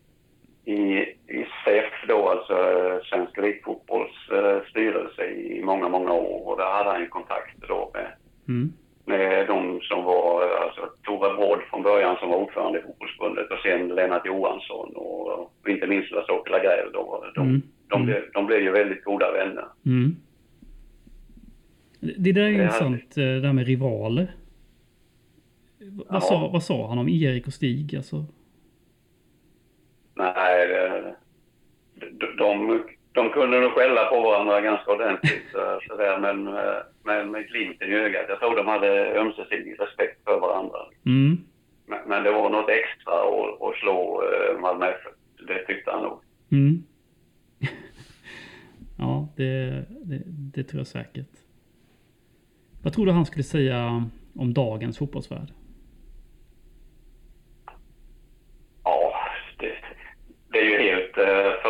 [SPEAKER 3] i, i SEF då, alltså eh, Svensk Elitfotbolls eh, styrelse i många, många år. Och där hade han ju kontakter då med,
[SPEAKER 1] Mm.
[SPEAKER 3] med de som var, alltså Tore Bråd från början som var ordförande i fotbollsförbundet och sen Lennart Johansson och, och inte minst Lars-Åke Lagrell. då. De,
[SPEAKER 1] Mm.
[SPEAKER 3] de,
[SPEAKER 1] Mm.
[SPEAKER 3] blev, de blev ju väldigt goda vänner.
[SPEAKER 1] Mm. Det där är intressant, eh, det där med rivaler. V-
[SPEAKER 3] Ja.
[SPEAKER 1] Vad, sa, vad sa han om Erik och Stig? Alltså?
[SPEAKER 3] Nej, det, de, de, de kunde nog skälla på varandra ganska ordentligt så- sådär, men, eh, men med glimten i ögat. Jag tror de hade ömsesidig respekt för varandra.
[SPEAKER 1] Mm.
[SPEAKER 3] Men, men det var något extra att, att slå eh, Malmö FF. Det tyckte han nog.
[SPEAKER 1] Mm. ja, det, det, det tror jag säkert. Vad tror du han skulle säga om dagens fotbollsvärld?
[SPEAKER 3] Ja, det, det är ju helt eh,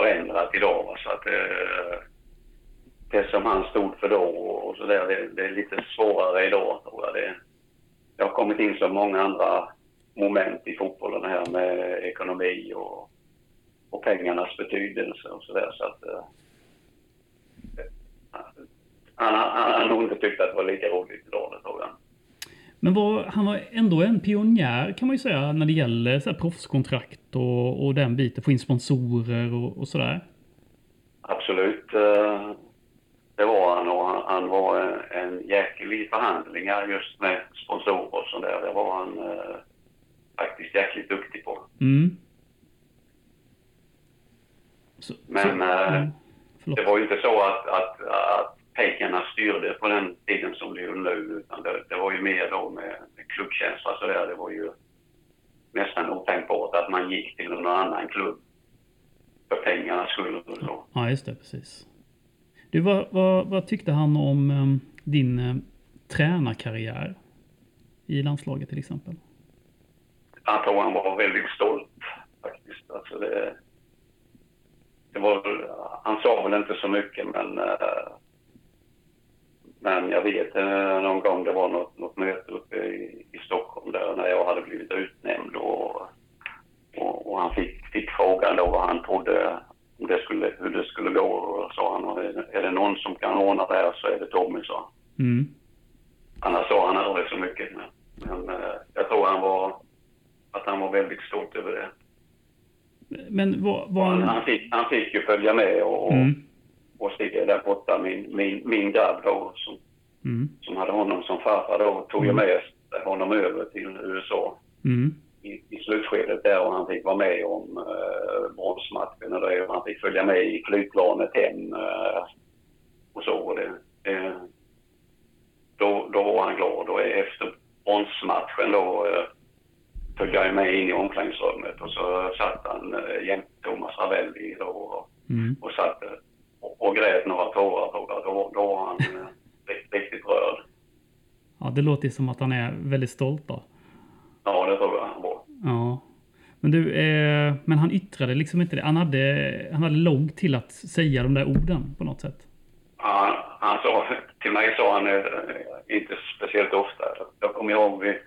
[SPEAKER 3] förändrat idag. Va? Så att, eh, det som han stod för då och så där, det, det är lite svårare idag tror jag. Det, det har kommit in så många andra moment i fotbollen här med ekonomi och, och pengarnas betydelse och sådär. Så att, eh, han, han, han har nog inte tyckt att det var lika roligt idag, det tror jag.
[SPEAKER 1] Men var, han var ändå en pionjär kan man ju säga när det gäller så här proffskontrakt och, och den biten. Få in sponsorer och, och sådär.
[SPEAKER 3] Absolut. eh, Det var han och han, han var en, jäkel i förhandlingar just med sponsorer och sånt där. Det var han eh, faktiskt jäkligt duktig på.
[SPEAKER 1] Mm. Så,
[SPEAKER 3] Men,
[SPEAKER 1] så,
[SPEAKER 3] eh. Det var ju inte så att, att, att pengarna styrde på den tiden som det gör nu utan det, det var ju mer då med, med klubbkänsla så där. Det var ju nästan otänkbart att man gick till någon annan klubb för pengarnas skull och så.
[SPEAKER 1] Ja, just det. Precis. Du, vad, vad, vad tyckte han om em, din eh, tränarkarriär? I landslaget till exempel.
[SPEAKER 3] Jag tror han var väldigt stolt faktiskt. Alltså det, det var, han sa väl inte så mycket men eh, men jag vet eh, någon gång det var något, något möte uppe i, i Stockholm där när jag hade blivit utnämnd och, och, och han fick, fick frågan då vad han trodde om det skulle, hur det skulle gå och sa han är, det någon som kan ordna det här så är det Tommy sa han.
[SPEAKER 1] Mm.
[SPEAKER 3] Annars sa han aldrig så mycket. Men, men eh, jag tror han var, att han var väldigt stolt över det.
[SPEAKER 1] Men vad... vad
[SPEAKER 3] Han, han, fick, han fick ju följa med och,
[SPEAKER 1] mm.
[SPEAKER 3] och se där borta. Min, min, min grabb då, som,
[SPEAKER 1] Mm.
[SPEAKER 3] som hade honom som farfar då, tog ju med honom över till USA
[SPEAKER 1] Mm.
[SPEAKER 3] I, i slutskedet där och han fick vara med om uh, bronsmatchen och det. Och han fick följa med i flygplanet hem eh, och så. Och det, det, då, då var han glad och efter bronsmatchen då uh, följde jag med in i omklädningsrummet och så satt han uh, jämte Thomas Ravelli då och,
[SPEAKER 1] Mm.
[SPEAKER 3] och satt eh, och, och grät några tårar tror jag. Då, då var han uh, riktigt, rörd.
[SPEAKER 1] Ja, det låter som att han är väldigt stolt då.
[SPEAKER 3] Ja, det tror jag han var.
[SPEAKER 1] Ja. Men du, eh, men han yttrade liksom inte det. Han hade, han hade långt till att säga de där orden på något sätt.
[SPEAKER 3] Han, han sa, till mig sa han eh, inte speciellt ofta. Jag kommer ihåg vi,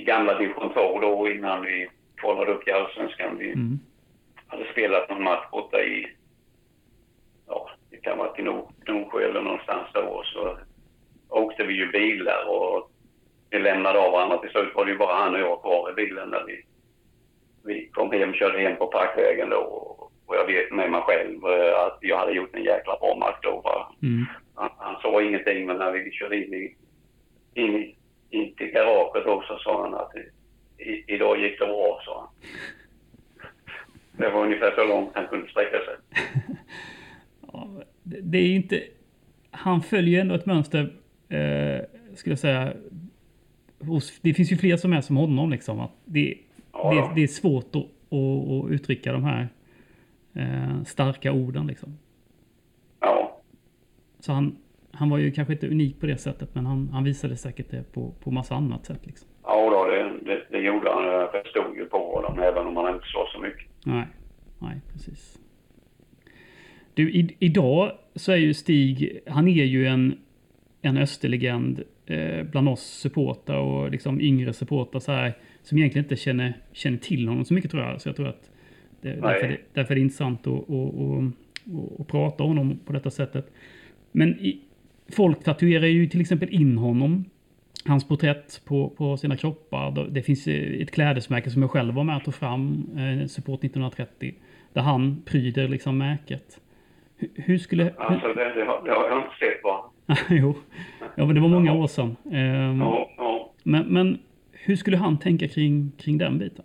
[SPEAKER 3] i gamla division 2 då innan vi kvalade upp i Allsvenskan. Vi
[SPEAKER 1] Mm.
[SPEAKER 3] hade spelat någon match borta i, ja, det kan vara till Norsjö eller någonstans då. Och så åkte vi ju bilar och vi lämnade av varandra. Till slut var det ju bara han och jag kvar i bilen när vi, vi kom hem, körde hem på parkvägen då. Och jag vet med mig själv eh, att jag hade gjort en jäkla bra match då.
[SPEAKER 1] Mm.
[SPEAKER 3] Han, han sa ingenting, men när vi körde in, i, in, i, in till garaget också sa han att i, idag gick det bra, sa han. Det var ungefär så långt han kunde sträcka sig.
[SPEAKER 1] Ja, det, är inte... Han följer ändå ett mönster, eh, skulle jag säga. Hos, det finns ju fler som är som honom liksom. Att det,
[SPEAKER 3] Ja,
[SPEAKER 1] det, det är svårt att, att, att uttrycka de här eh, starka orden liksom.
[SPEAKER 3] Ja,
[SPEAKER 1] Så han, han var ju kanske inte unik på det sättet, men han, han visade säkert det på, på massa annat sätt. Liksom.
[SPEAKER 3] ja då, det, det, det gjorde han. Jag förstod ju på dem, även om han inte sa så mycket.
[SPEAKER 1] Nej, nej precis. Du, i, idag så är ju Stig, han är ju en, en österlegend eh, bland oss supportrar och liksom yngre supportrar så här, som egentligen inte känner, känner till honom så mycket tror jag. Så jag tror att det, därför, är det, därför är det intressant att, att, att, att, att prata om honom på detta sättet. Men i, folk tatuerar ju till exempel in honom hans porträtt på, på sina kroppar. Det finns eh, ett klädesmärke som jag själv var med och tog fram, eh, Support 1930, där han pryder liksom märket. Hur, skulle...
[SPEAKER 3] Alltså, det, det, har, det har jag inte sett bara.
[SPEAKER 1] jo, ja, men det var många år sedan. Ehm,
[SPEAKER 3] Ja, ja.
[SPEAKER 1] men, men hur skulle han tänka kring, kring den biten?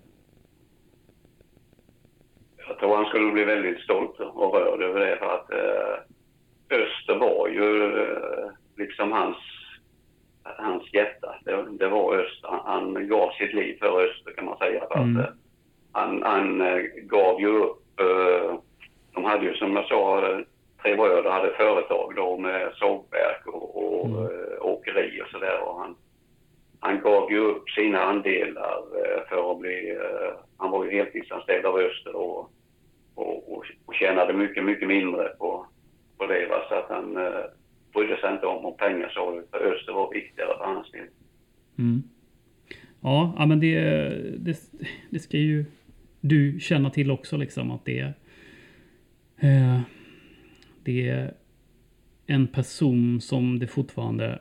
[SPEAKER 3] Jag tror han skulle bli väldigt stolt och rörd över det för att eh, Öster var ju eh, liksom hans, hans hjärta. Det, det var Öster. Han, han gav sitt liv för Öster kan man säga. För
[SPEAKER 1] Mm.
[SPEAKER 3] att, eh, han han eh, gav ju upp. Eh, de hade ju som jag sa, tre bröder hade företag då med sågverk och, och
[SPEAKER 1] Mm.
[SPEAKER 3] eh, åkeri och sådär. Han, han gav ju upp sina andelar eh, för att bli... eh, Han var ju heltidsanställd av Öster och, och, och, och tjänade mycket, mycket mindre på, på det. Va? Så att han eh, brydde sig inte om, om pengar så för Öster var viktigare för hans del.
[SPEAKER 1] Mm. Ja, ja, men det, det, det ska ju du känna till också liksom att det eh, det är en person som det fortfarande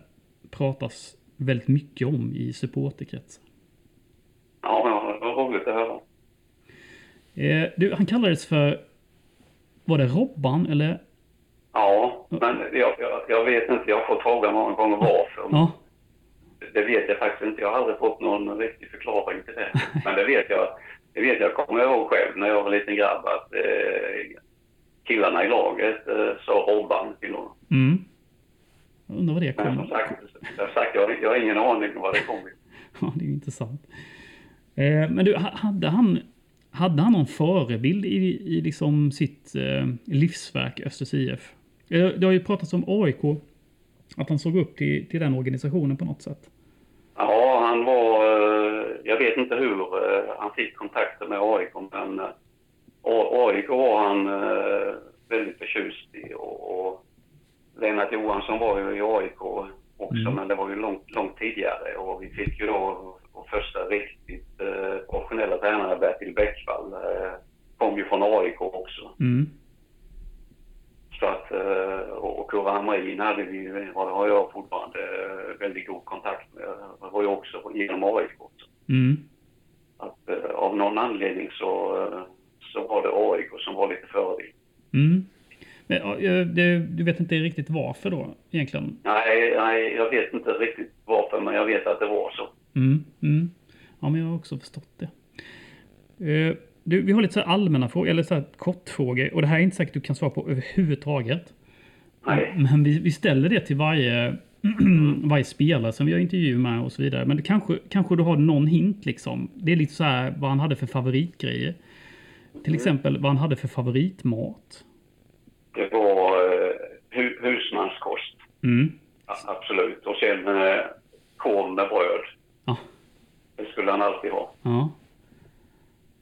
[SPEAKER 1] pratas väldigt mycket om i supporterkretsar.
[SPEAKER 3] Ja, det var roligt att höra.
[SPEAKER 1] Eh, du, han kallades för var det Robban eller?
[SPEAKER 3] Ja, men jag, jag, jag vet inte. Jag har fått frågan många gånger varför.
[SPEAKER 1] Ja,
[SPEAKER 3] Det vet jag faktiskt inte. Jag har aldrig fått någon riktig förklaring till det. Men det vet jag. Det vet jag, kommer jag ihåg själv när jag var liten grabb att eh, killarna i laget eh, sa Robban till honom.
[SPEAKER 1] mm. Undrar var det
[SPEAKER 3] Men som
[SPEAKER 1] kommer.
[SPEAKER 3] sagt, jag, har sagt jag, jag har ingen aning om vad det kommer
[SPEAKER 1] Ja, det är ju intressant. Eh, men du, ha- hade han, hade han någon förebild i, i liksom sitt eh, livsverk, Östers IF? Det har ju pratats om AIK, att han såg upp till, till den organisationen på något sätt.
[SPEAKER 3] Ja, han var... Jag vet inte hur han fick kontakter med AIK, men... AIK var han eh, väldigt förtjust i och, och Lennart Johansson var ju i AIK också,
[SPEAKER 1] Mm.
[SPEAKER 3] men det var ju långt, långt tidigare och vi fick ju då vår första riktigt eh, professionella tränare Bertil Bäckvall eh, kom ju från AIK också.
[SPEAKER 1] Mm.
[SPEAKER 3] Så att, eh, och och Kurre Hamrin hade vi, har har jag fortfarande eh, väldigt god kontakt med. Det var ju också genom AIK också.
[SPEAKER 1] Mm.
[SPEAKER 3] Att eh, av någon anledning så, så var det AIK som var lite före det.
[SPEAKER 1] Mm. Men, ja, det, du vet inte riktigt varför då, egentligen?
[SPEAKER 3] Nej, nej, jag vet inte riktigt varför, men jag vet att det var så.
[SPEAKER 1] Mm. Mm. Ja, men jag har också förstått det. Eh, du, vi har lite så allmänna frågor, eller så här kortfrågor. Och det här är inte säkert du kan svara på överhuvudtaget.
[SPEAKER 3] Nej.
[SPEAKER 1] Men vi, vi ställer det till varje, varje spelare som vi har intervju med och så vidare. Men det kanske, kanske du har någon hint liksom. Det är lite så här vad han hade för favoritgrejer. Till exempel vad han hade för favoritmat.
[SPEAKER 3] Det var eh, hu, husmanskost,
[SPEAKER 1] Mm.
[SPEAKER 3] a- absolut. Och sen eh, korv med bröd.
[SPEAKER 1] Ja.
[SPEAKER 3] Det skulle han alltid ha.
[SPEAKER 1] ja.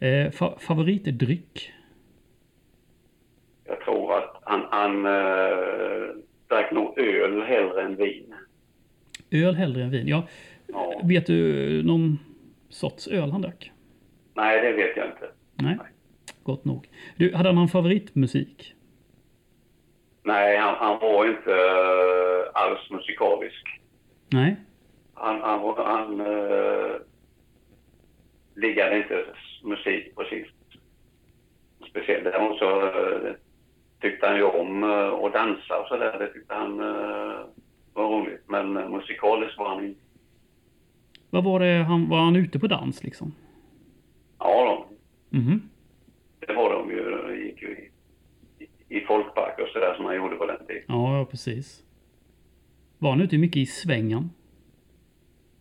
[SPEAKER 1] Eh, fa favoritdryck?
[SPEAKER 3] Jag tror att han, han eh, drack nog öl hellre än vin.
[SPEAKER 1] Öl hellre än vin. Ja.
[SPEAKER 3] Ja.
[SPEAKER 1] Vet du någon sorts öl han drack?
[SPEAKER 3] Nej, det vet jag inte.
[SPEAKER 1] Nej. Gott nog. Du, hade han någon favoritmusik?
[SPEAKER 3] Nej, han, han var inte eh, alls musikalisk.
[SPEAKER 1] Nej.
[SPEAKER 3] Han, han, han uh, liggade inte musik precis speciellt. Däremot så eh, tyckte han ju om att dansa och sådär. Det tyckte han var roligt. Men uh, musikaliskt var han inte.
[SPEAKER 1] Vad var det han, var han ute på dans liksom?
[SPEAKER 3] Ja, då,
[SPEAKER 1] Mhm.
[SPEAKER 3] Det var de ju. De gick ju i, i, folkparker och sådär som han gjorde på den tiden.
[SPEAKER 1] Ja, ja, precis. Var han ute mycket i svängen?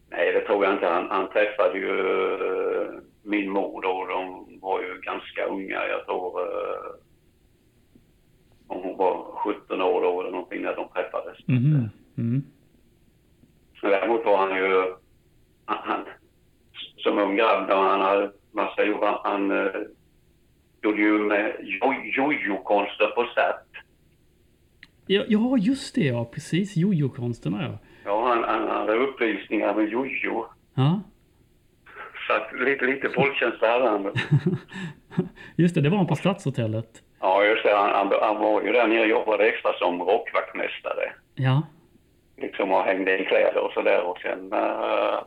[SPEAKER 3] Nej, det tror jag inte. Han, han träffade ju eh, min mor då. De var ju ganska unga. Jag tror eh, om hon var 17 år då eller någonting när de träffades.
[SPEAKER 1] Mm.
[SPEAKER 3] Men Däremot var han ju, han, som ung grabb, då han hade massa jobb, han, han eh, gjorde ju med jo- jojo-konster på Start.
[SPEAKER 1] Ja, ja, just det ja. Precis. Jojo-konsterna ja.
[SPEAKER 3] Ja, han, han hade uppvisningar med jojo.
[SPEAKER 1] Ja.
[SPEAKER 3] Så att lite, lite folkkänsla hade han.
[SPEAKER 1] Just det, det var han på Stadshotellet.
[SPEAKER 3] Ja, just det. Han, han, han var ju där nere och jobbade extra som rockvaktmästare.
[SPEAKER 1] Ja.
[SPEAKER 3] Liksom och hängde i kläder och sådär. Och sen uh,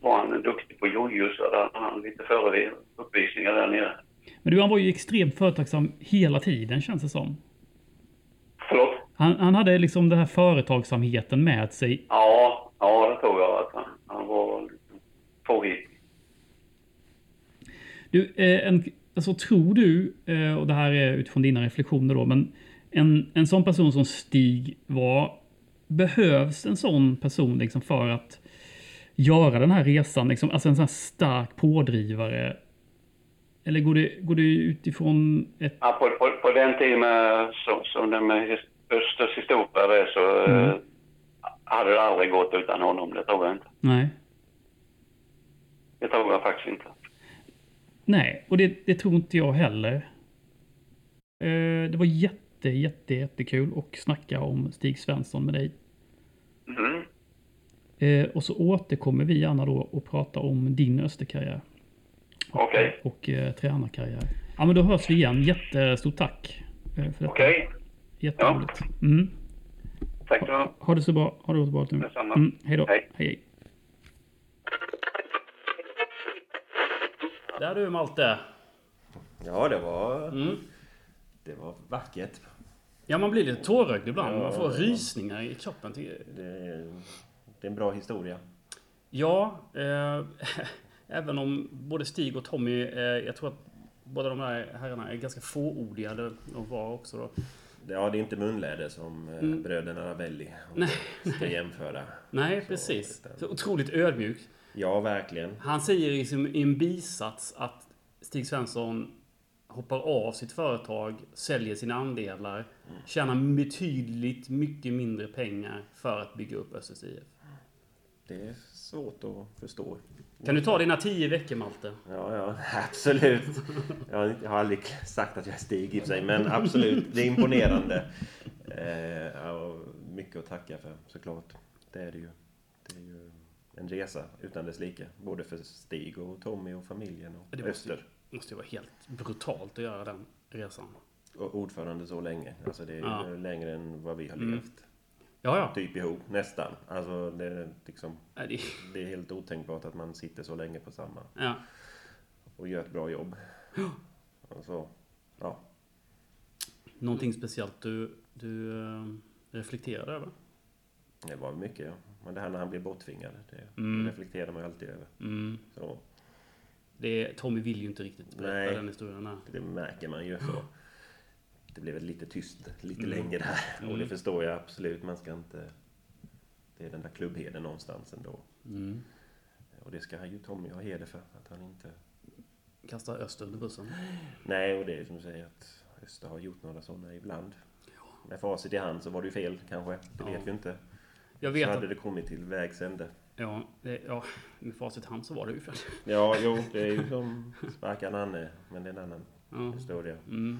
[SPEAKER 3] var han duktig på jojo så där hade han lite före uppvisningar där nere.
[SPEAKER 1] Men du, han var ju extremt företagsam hela tiden känns det som.
[SPEAKER 3] Förlåt?
[SPEAKER 1] Han, han hade liksom den här företagsamheten med sig.
[SPEAKER 3] Ja, ja det tror jag att han, han var påhittig.
[SPEAKER 1] Du, eh, en, alltså tror du, eh, och det här är utifrån dina reflektioner då, men en, en sån person som Stig var, behövs en sån person liksom för att göra den här resan? Liksom, alltså en sån här stark pådrivare? Eller går det, går det utifrån ett...
[SPEAKER 3] Ja, på, på, på den tiden som, som his- Östers historia är så
[SPEAKER 1] Mm.
[SPEAKER 3] eh, hade det aldrig gått utan honom. Det tror jag inte.
[SPEAKER 1] Nej.
[SPEAKER 3] Det tror jag faktiskt inte.
[SPEAKER 1] Nej, och det, det tror inte jag heller. Eh, det var jätte, jätte, jättekul att snacka om Stig Svensson med dig.
[SPEAKER 3] Mm.
[SPEAKER 1] Eh, och så återkommer vi gärna då och prata om din Österkarriär.
[SPEAKER 3] Okej.
[SPEAKER 1] Och eh, tränarkarriär. Ja men då hörs vi igen. Jättestort tack. Eh.
[SPEAKER 3] Okej.
[SPEAKER 1] Jätteroligt. Mm.
[SPEAKER 3] Tack så mycket.
[SPEAKER 1] Ha det så bra. Ha det så bra.
[SPEAKER 3] Detsamma.
[SPEAKER 1] Mm, hej då.
[SPEAKER 3] Hej.
[SPEAKER 1] hej.
[SPEAKER 5] Där du Malte.
[SPEAKER 2] Ja, det var...
[SPEAKER 5] Mm.
[SPEAKER 2] Det var vackert.
[SPEAKER 5] Ja, man blir lite tårögd ibland.
[SPEAKER 2] Ja,
[SPEAKER 5] Man får
[SPEAKER 2] ja.
[SPEAKER 5] rysningar i kroppen.
[SPEAKER 2] Det är, det är en bra historia.
[SPEAKER 5] Ja, eh, även om både Stig och Tommy, eh, jag tror att båda de här herrarna är ganska fåordiga. Och var också då.
[SPEAKER 2] Ja, det är inte munläder som eh,
[SPEAKER 5] Mm.
[SPEAKER 2] bröderna Ravelli ska jämföra.
[SPEAKER 5] Nej,
[SPEAKER 2] Så,
[SPEAKER 5] precis. Så otroligt ödmjuk.
[SPEAKER 2] Ja, verkligen.
[SPEAKER 5] Han säger i, sin, i en bisats att Stig Svensson hoppar av sitt företag, säljer sina andelar, tjänar betydligt mycket mindre pengar för att bygga upp Östers IF.
[SPEAKER 2] det är svårt att förstå.
[SPEAKER 1] Kan du ta dina tio veckor Malte?
[SPEAKER 2] Ja, ja, absolut. Jag har, aldrig sagt att jag är Stig i sig, men absolut, det är imponerande. Eh, mycket att tacka för såklart. Det är det ju. Det är ju en resa utan dess like. Både för Stig och Tommy och familjen och
[SPEAKER 1] Det måste
[SPEAKER 2] Öster.
[SPEAKER 1] Det måste ju vara helt brutalt att göra den resan.
[SPEAKER 2] Och ordförande så länge. Alltså det är
[SPEAKER 1] Ja.
[SPEAKER 2] längre än vad vi har
[SPEAKER 1] Mm. Ja, ja.
[SPEAKER 2] Typ ihop, nästan. Alltså det är liksom...
[SPEAKER 1] Det
[SPEAKER 2] är helt otänkbart att man sitter så länge på samma
[SPEAKER 1] ja.
[SPEAKER 2] och gör ett bra jobb. Alltså, ja.
[SPEAKER 1] Någonting speciellt du, du eh, reflekterade över?
[SPEAKER 2] Det var mycket, ja. Men det här när han blev borttvingad, det
[SPEAKER 1] Mm.
[SPEAKER 2] reflekterar man ju alltid över.
[SPEAKER 1] Mm.
[SPEAKER 2] Så,
[SPEAKER 1] Det, Tommy vill ju inte riktigt berätta
[SPEAKER 2] Nej.
[SPEAKER 1] den historien. Här.
[SPEAKER 2] det märker man ju. Så. Det blev lite tyst lite
[SPEAKER 1] Mm.
[SPEAKER 2] länge där. Och det
[SPEAKER 1] Mm.
[SPEAKER 2] förstår jag absolut. Man ska inte... Det är den där klubbheden någonstans ändå.
[SPEAKER 1] Mm.
[SPEAKER 2] Och det ska ju Tommy ha heder för. Att han inte...
[SPEAKER 1] Kasta Öster under bussen.
[SPEAKER 2] Nej, och det är som du säger att Öster har gjort några sådana ibland. Med facit i hand så var det ju fel kanske. Det
[SPEAKER 1] Ja.
[SPEAKER 2] vet vi inte.
[SPEAKER 1] Jag
[SPEAKER 2] Så
[SPEAKER 1] vet
[SPEAKER 2] hade
[SPEAKER 1] att...
[SPEAKER 2] det kommit till vägs ände.
[SPEAKER 1] Ja, det, ja, med facit i hand så var det ju fel.
[SPEAKER 2] Ja, jo, det är ju som sparka Nanne, men det är en annan
[SPEAKER 1] Ja.
[SPEAKER 2] historia.
[SPEAKER 1] Mm.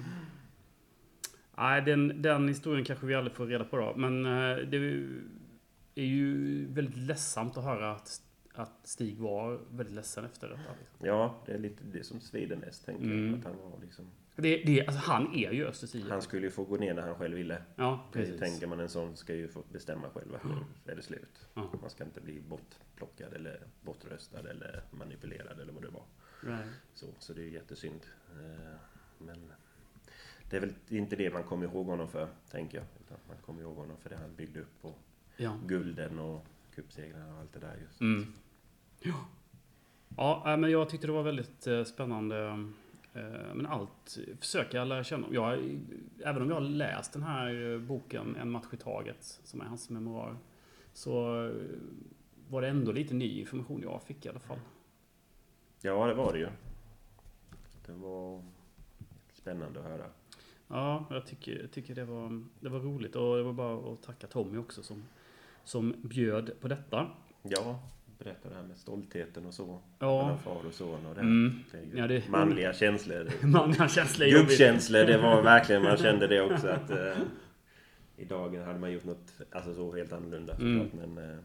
[SPEAKER 1] Nej, den, den historien kanske vi aldrig får reda på då. Men eh, det är ju väldigt ledsamt att höra att, att Stig var väldigt ledsen efter detta. liksom.
[SPEAKER 2] Ja, det är lite det som svider mest, tänker
[SPEAKER 1] Mm.
[SPEAKER 2] jag. Att han, var liksom,
[SPEAKER 1] Det, det, alltså, han är ju Östers IF.
[SPEAKER 2] han skulle ju få gå ner när han själv ville.
[SPEAKER 1] Ja, precis.
[SPEAKER 2] Tänker man en sån ska ju få bestämma själv att nu är det slut.
[SPEAKER 1] Ja.
[SPEAKER 2] Man ska inte bli bortplockad eller bortröstad eller manipulerad eller vad det var.
[SPEAKER 1] Right.
[SPEAKER 2] Så, så det är ju jättesynd. Eh, Men det är väl inte det man kommer ihåg honom för, tänker jag. Utan man kommer ihåg honom för det han byggde upp och
[SPEAKER 1] Ja.
[SPEAKER 2] gulden och cupsegrarna och allt det där. Just.
[SPEAKER 1] Mm. Ja. Ja, äh, men jag tyckte det var väldigt eh, spännande. eh, Men allt försöka lära känna. Jag, även om jag har läst den här eh, boken En match i taget, som är hans memoar, så var det ändå lite ny information jag fick i alla fall.
[SPEAKER 2] Ja, det var det ju. Det var spännande att höra.
[SPEAKER 1] Ja, jag tycker, jag tycker det, var, det var roligt och det var bara att tacka Tommy också som, som bjöd på detta.
[SPEAKER 2] Ja, berätta det här med stoltheten och så.
[SPEAKER 1] Ja.
[SPEAKER 2] Mellan far och son och det.
[SPEAKER 1] Mm.
[SPEAKER 2] det är
[SPEAKER 1] Ja, det-
[SPEAKER 2] manliga känslor.
[SPEAKER 1] Man, han känsla är jobbigt.
[SPEAKER 2] Gubbkänslor, det var verkligen, man kände det också att eh, idag hade man gjort något alltså så helt annorlunda
[SPEAKER 1] Mm.
[SPEAKER 2] men eh,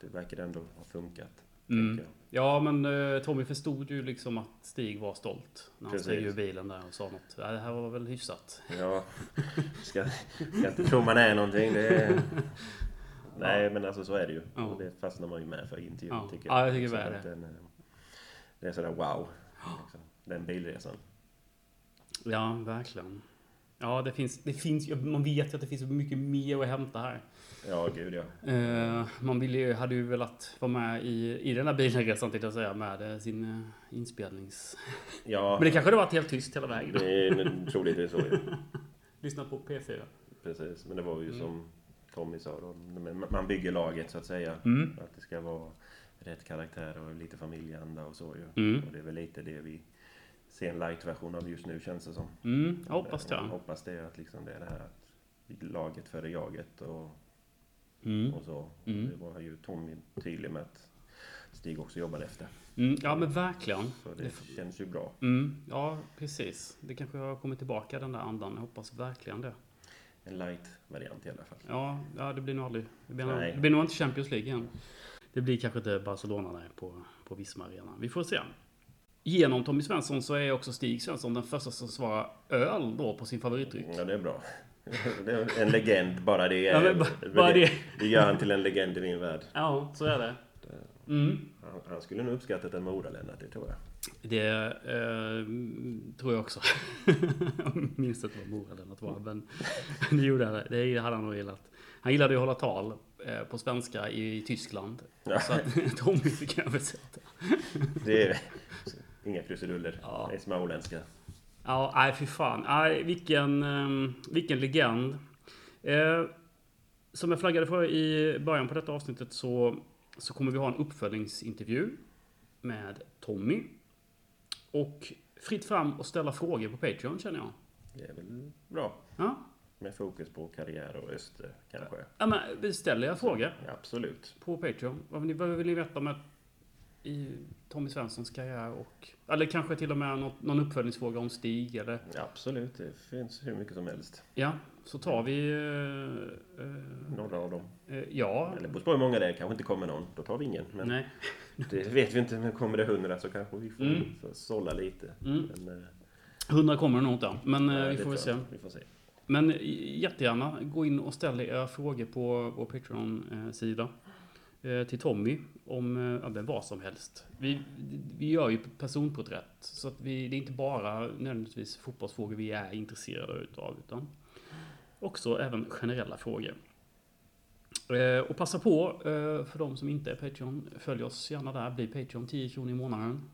[SPEAKER 2] det verkar ändå ha funkat.
[SPEAKER 1] Mm.
[SPEAKER 2] Jag.
[SPEAKER 1] Ja, men eh, Tommy förstod ju liksom att Stig var stolt. När han steg ur bilen där och sa något. Ja, det här var väl hyfsat.
[SPEAKER 2] Ja, ska, ska inte tro man är någonting. Det är, nej, men alltså så är det ju.
[SPEAKER 1] Ja.
[SPEAKER 2] Och det fastnar man ju med för intervjun
[SPEAKER 1] Ja.
[SPEAKER 2] tycker
[SPEAKER 1] Ja, jag tycker
[SPEAKER 2] att
[SPEAKER 1] det.
[SPEAKER 2] Den, eh, det är sådär wow. Liksom. Den bilresan.
[SPEAKER 1] Ja, verkligen. Ja, det finns, det finns, man vet ju att det finns mycket mer att hämta här.
[SPEAKER 2] Ja, gud ja.
[SPEAKER 1] Eh, man ville ju, hade ju velat vara med i, i den här bilresan, tänkte jag säga, med eh, sin eh, inspelnings...
[SPEAKER 2] Ja,
[SPEAKER 1] Men det kanske hade varit helt tyst hela vägen.
[SPEAKER 2] det är troligtvis så. Ja.
[SPEAKER 1] Lyssna på P4.
[SPEAKER 2] Precis, men det var ju
[SPEAKER 1] Mm.
[SPEAKER 2] som Tommy sa då. men Man bygger laget så att säga.
[SPEAKER 1] Mm.
[SPEAKER 2] Att det ska vara rätt karaktär och lite familjeanda och så ju.
[SPEAKER 1] Mm.
[SPEAKER 2] Och det är väl lite det vi ser en light-version av just nu känns det som.
[SPEAKER 1] Mm, jag hoppas
[SPEAKER 2] Jag
[SPEAKER 1] det.
[SPEAKER 2] hoppas det, att liksom det är det här att laget före jaget och,
[SPEAKER 1] Mm.
[SPEAKER 2] och så.
[SPEAKER 1] Mm.
[SPEAKER 2] Det var ju Tommy tydlig med att Stig också jobbade efter.
[SPEAKER 1] Mm, ja, men verkligen.
[SPEAKER 2] Så det känns ju bra.
[SPEAKER 1] Mm, ja, precis. Det kanske har kommit tillbaka den där andan. Jag hoppas verkligen det.
[SPEAKER 2] En light-variant i alla fall.
[SPEAKER 1] Ja, ja det blir nog aldrig... Det blir, nog, det blir nog inte Champions League igen. Det blir kanske inte Barcelona där på, på Visma Arena. Vi får se. Genom Tommy Svensson så är också Stig Svensson den första som svarar öl då på sin favoritdryck.
[SPEAKER 2] Ja, det är bra. En legend, bara det.
[SPEAKER 1] Ja,
[SPEAKER 2] Är,
[SPEAKER 1] ba- bara det.
[SPEAKER 2] det gör han till en legend i min värld.
[SPEAKER 1] Ja, så är det. Mm.
[SPEAKER 2] Han, han skulle nog uppskattat en Mora-Lennart, det tror jag.
[SPEAKER 1] Det eh, tror jag också. Jag minns inte vad Mora-Lennart var, men det gjorde han. Det hade han nog gillat. Han gillade ju att hålla tal eh, på svenska i Tyskland.
[SPEAKER 2] Ja.
[SPEAKER 1] Så att Tommy fick översätta.
[SPEAKER 2] Det är inga krusiduller.
[SPEAKER 1] Ja.
[SPEAKER 2] Det är småländska.
[SPEAKER 1] Ja, nej fy fan. Nej, vilken, ehm, vilken legend. Eh, som jag flaggade för i början på detta avsnittet så, så kommer vi ha en uppföljningsintervju med Tommy. Och fritt fram och ställa frågor på Patreon känner jag.
[SPEAKER 2] Det är väl bra.
[SPEAKER 1] Ja,
[SPEAKER 2] Med fokus på karriär och Öster kanske.
[SPEAKER 1] Ja, men vi ställer jag frågor
[SPEAKER 2] Ja, absolut.
[SPEAKER 1] på Patreon. Vad vill ni, vad vill ni veta i Tommy Svenssons karriär och... Eller kanske till och med något, någon uppföljningsfråga om Stig eller...
[SPEAKER 2] Absolut, det finns hur mycket som helst.
[SPEAKER 1] Ja, så tar vi... eh, eh,
[SPEAKER 2] Några av dem.
[SPEAKER 1] eh, ja.
[SPEAKER 2] Eller beror på hur många det är. Kanske inte kommer någon. Då tar vi ingen. Men
[SPEAKER 1] Nej.
[SPEAKER 2] det vet vi inte. Men kommer det hundra så kanske vi får
[SPEAKER 1] Mm.
[SPEAKER 2] sålla lite.
[SPEAKER 1] Mm.
[SPEAKER 2] Men, eh,
[SPEAKER 1] 100 kommer det nog inte. Men eh,
[SPEAKER 2] nej,
[SPEAKER 1] vi får väl se.
[SPEAKER 2] Vi får se.
[SPEAKER 1] Men jättegärna gå in och ställ era frågor på vår Patreon-sida. Eh, Till Tommy om eh, ja, men vad som helst. Vi, vi gör ju personporträtt. Så att vi, det är inte bara nödvändigtvis fotbollsfrågor vi är intresserade utav. Utan också även generella frågor. Eh, Och passa på, eh, för de som inte är Patreon, följ oss gärna där. Bli Patreon 10 kronor i månaden.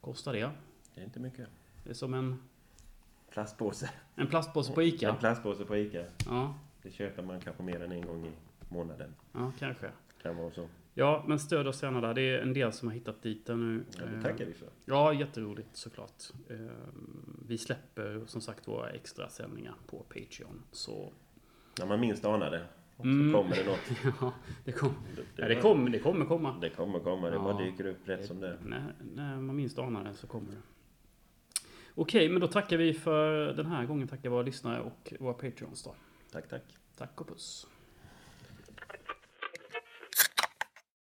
[SPEAKER 1] Kostar det.
[SPEAKER 2] Det är inte mycket.
[SPEAKER 1] Det är som en,
[SPEAKER 2] Plastpåse.
[SPEAKER 1] en plastpåse på
[SPEAKER 2] En
[SPEAKER 1] Ica.
[SPEAKER 2] plastpåse på Ica.
[SPEAKER 1] Ja,
[SPEAKER 2] Det köper man kanske mer än en gång i månaden.
[SPEAKER 1] ja kanske.
[SPEAKER 2] Kan vara så.
[SPEAKER 1] Ja, men stöd oss gärna där. Det är en del som har hittat dit den nu.
[SPEAKER 2] Ja, det
[SPEAKER 1] Eh,
[SPEAKER 2] tackar vi för.
[SPEAKER 1] Ja, jätteroligt såklart. Eh, Vi släpper som sagt våra extra sändningar på Patreon. Så
[SPEAKER 2] När man minst anar det. Så
[SPEAKER 1] Mm.
[SPEAKER 2] kommer det något.
[SPEAKER 1] ja, det, kom,
[SPEAKER 2] Det,
[SPEAKER 1] ja, det, kom, det kommer komma.
[SPEAKER 2] Det kommer komma. Det
[SPEAKER 1] Ja.
[SPEAKER 2] bara dyker upp rätt som det är.
[SPEAKER 1] När, när man minst anar det så kommer det. Okej, men då tackar vi för den här gången. Tackar våra lyssnare och våra Patreons då.
[SPEAKER 2] Tack, tack.
[SPEAKER 1] Tack och puss.